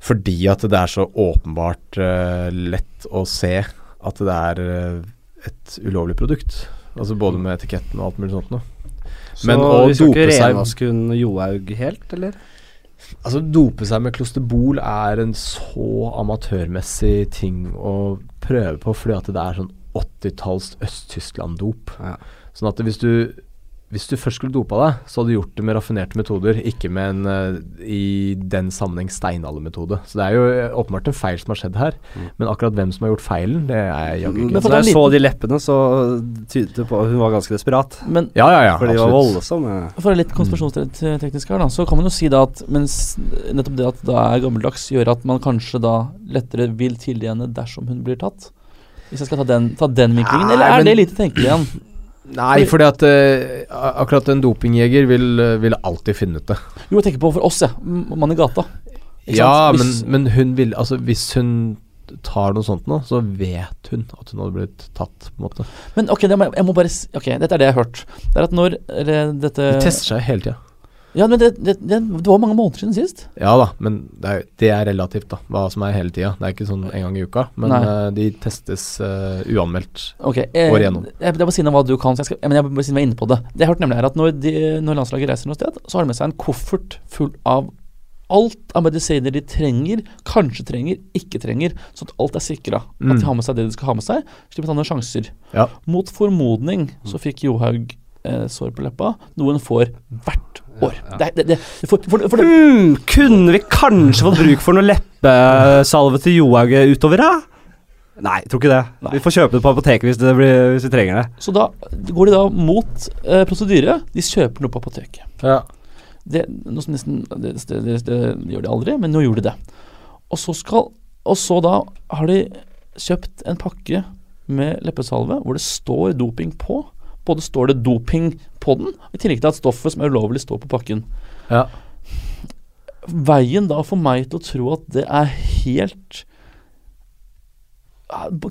Fordi at det er så åpenbart uh, lett å se at det er eh, et ulovlig produkt. Altså både med etiketten og alt mulig sånt noe. Så Men å vi skal ikke dope seg- renvaske hun Johaug helt, eller? Altså dope seg med klosterbol er en så amatørmessig ting å prøve på fordi at det er sånn 80-talls Øst-Tyskland-dop. Ja. Sånn at hvis du hvis du først skulle dopa deg, så hadde du gjort det med raffinerte metoder, ikke med en eh, i den sammenheng steinaldermetode. Så det er jo eh, åpenbart en feil som har skjedd her, Mm. men akkurat hvem som har gjort feilen, det er jaggu ikke. Men da er jeg så de leppene, så tydet det på at hun var ganske desperat. Men Ja, ja, ja. For de var voldsomme. for å være litt konspirasjonsteknisk her, da, så kan man jo si da at mens nettopp det at det er gammeldags, gjør at man kanskje da lettere vil tilgi henne dersom hun blir tatt. Hvis jeg skal ta den, ta den vinklingen, eller er men- det lite tenkelig igjen? Nei, fordi at uh, akkurat en dopingjeger vil, eh, vil alltid finne ut det. Jo, jeg tenker på for oss, jeg. Ja. Mann i gata. Ikke Ja, sant? men, Hvis- men hun vil Altså, hvis hun tar noe sånt nå, så vet hun at hun hadde blitt tatt, på en måte. Men ok, det jeg må bare Ok, dette er det jeg har hørt. Det er at når eller, dette De tester seg hele tida. Ja, men det, det, det, var mange måneder siden sist. Ja da, men det er, det er relativt, da. Hva som er hele tida. Det er ikke sånn en gang i uka. Men eh, de testes uh, uanmeldt. Ok, eh, Går igjennom. Jeg, det er på siden av hva du kan, så jeg skal, men jeg siden jeg er inne på det. Det jeg hørte hørt nemlig er at når, de, når landslaget reiser noe sted, så har de med seg en koffert full av alt av medisiner de trenger, kanskje trenger, ikke trenger, sånn at alt er sikra. At Mm. de har med seg det de skal ha med seg, Slipper å ta noen sjanser. Ja. Mot formodning så fikk Johaug eh, sår på leppa, Noen får hvert år. Ja. Det, det, det, for, for, for det, Hmm, kunne vi kanskje fått bruk for noe leppesalve til Johaug utover, da? Nei, jeg tror ikke det. Nei. Vi får kjøpe det på apoteket hvis, det blir, hvis vi trenger det. så da går de da mot eh, prosedyre. De kjøper noe på apoteket. Ja. Det, noe som nesten, det, det, det, det gjør de aldri, men nå gjorde de det. Og så, skal, og så da har de kjøpt en pakke med leppesalve hvor det står doping på. Både står det doping på den, i tillegg til at stoffet som er ulovlig, står på pakken. ja. Veien da for meg til å tro at det er helt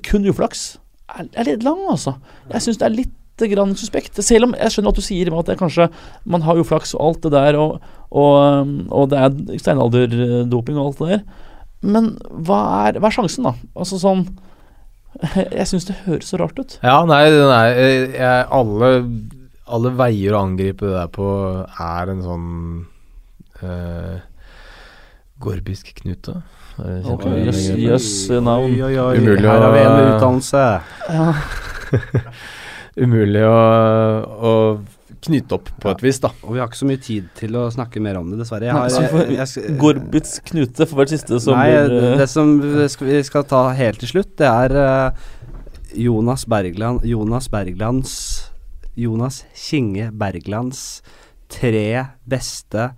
kun uflaks, er, er litt lang, altså. Jeg syns det er litt grann suspekt. Selv om jeg skjønner at du sier at det kanskje man har uflaks og alt det der, og, og, og det er steinalderdoping og alt det der. Men hva er, hva er sjansen, da? Altså sånn Jeg syns det høres så rart ut. ja, nei, eh, jeg, alle, alle veier å angripe det der på er en sånn uh, Gorbisk knute. Jøss, jøss, navn. Oi, oi, oi. Umulig Her har vi en utdannelse. Ja. Umulig å, å knyte opp på Ja. et vis, da. Og vi har ikke så mye tid til å snakke mer om det, dessverre. Jeg har, så jeg, jeg, Gorbits knute for hvert siste som Nei, blir det, det som vi skal, ta helt til slutt, det er eh, Jonas Bergland Jonas Berglands Jonas Kinge Berglands tre beste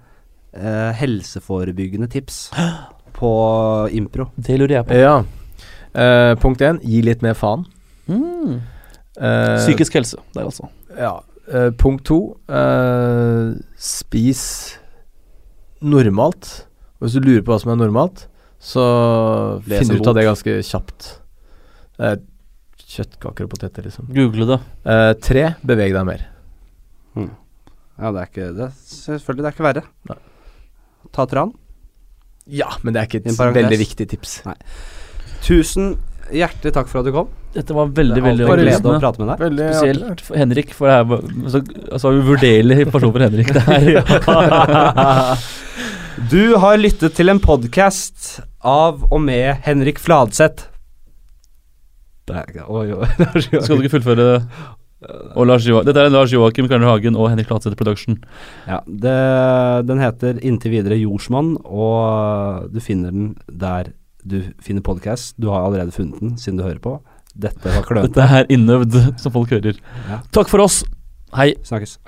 eh, helseforebyggende tips på impro. Det lurer jeg på. Ja. Eh, punkt én, gi litt mer faen. Mm. Eh, Psykisk helse der, altså. Ja. Eh, punkt to, uh, spis normalt. Og Hvis du lurer på hva som er normalt, så Les finner du ut av det ganske kjapt. Er kjøttkaker og poteter, liksom. Google det. Eh, tre, beveg deg mer. Ja, det er ikke det. Selvfølgelig, det er ikke verre. Nei. Ta tran. Ja, men det er ikke et veldig viktig tips. Tusen hjertelig takk for at du kom. Dette var veldig, Det veldig glede å prate med deg. Veldig Spesielt for Henrik, for det er så, altså, uvurderlig person for Henrik. Det her. Du har lyttet til en podkast av og med Henrik Fladseth. Det. Skal du ikke fullføre og Lars Dette er Lars Joakim Karner Hagen og Henrik Flatseth Production. Ja, det, den heter Inntil videre Jordsmonn, og du finner den der du finner podkast. Du har allerede funnet den, siden du hører på. Dette var klønete. Dette er innøvd, som folk hører. Ja. Takk for oss. Hei. Snakkes.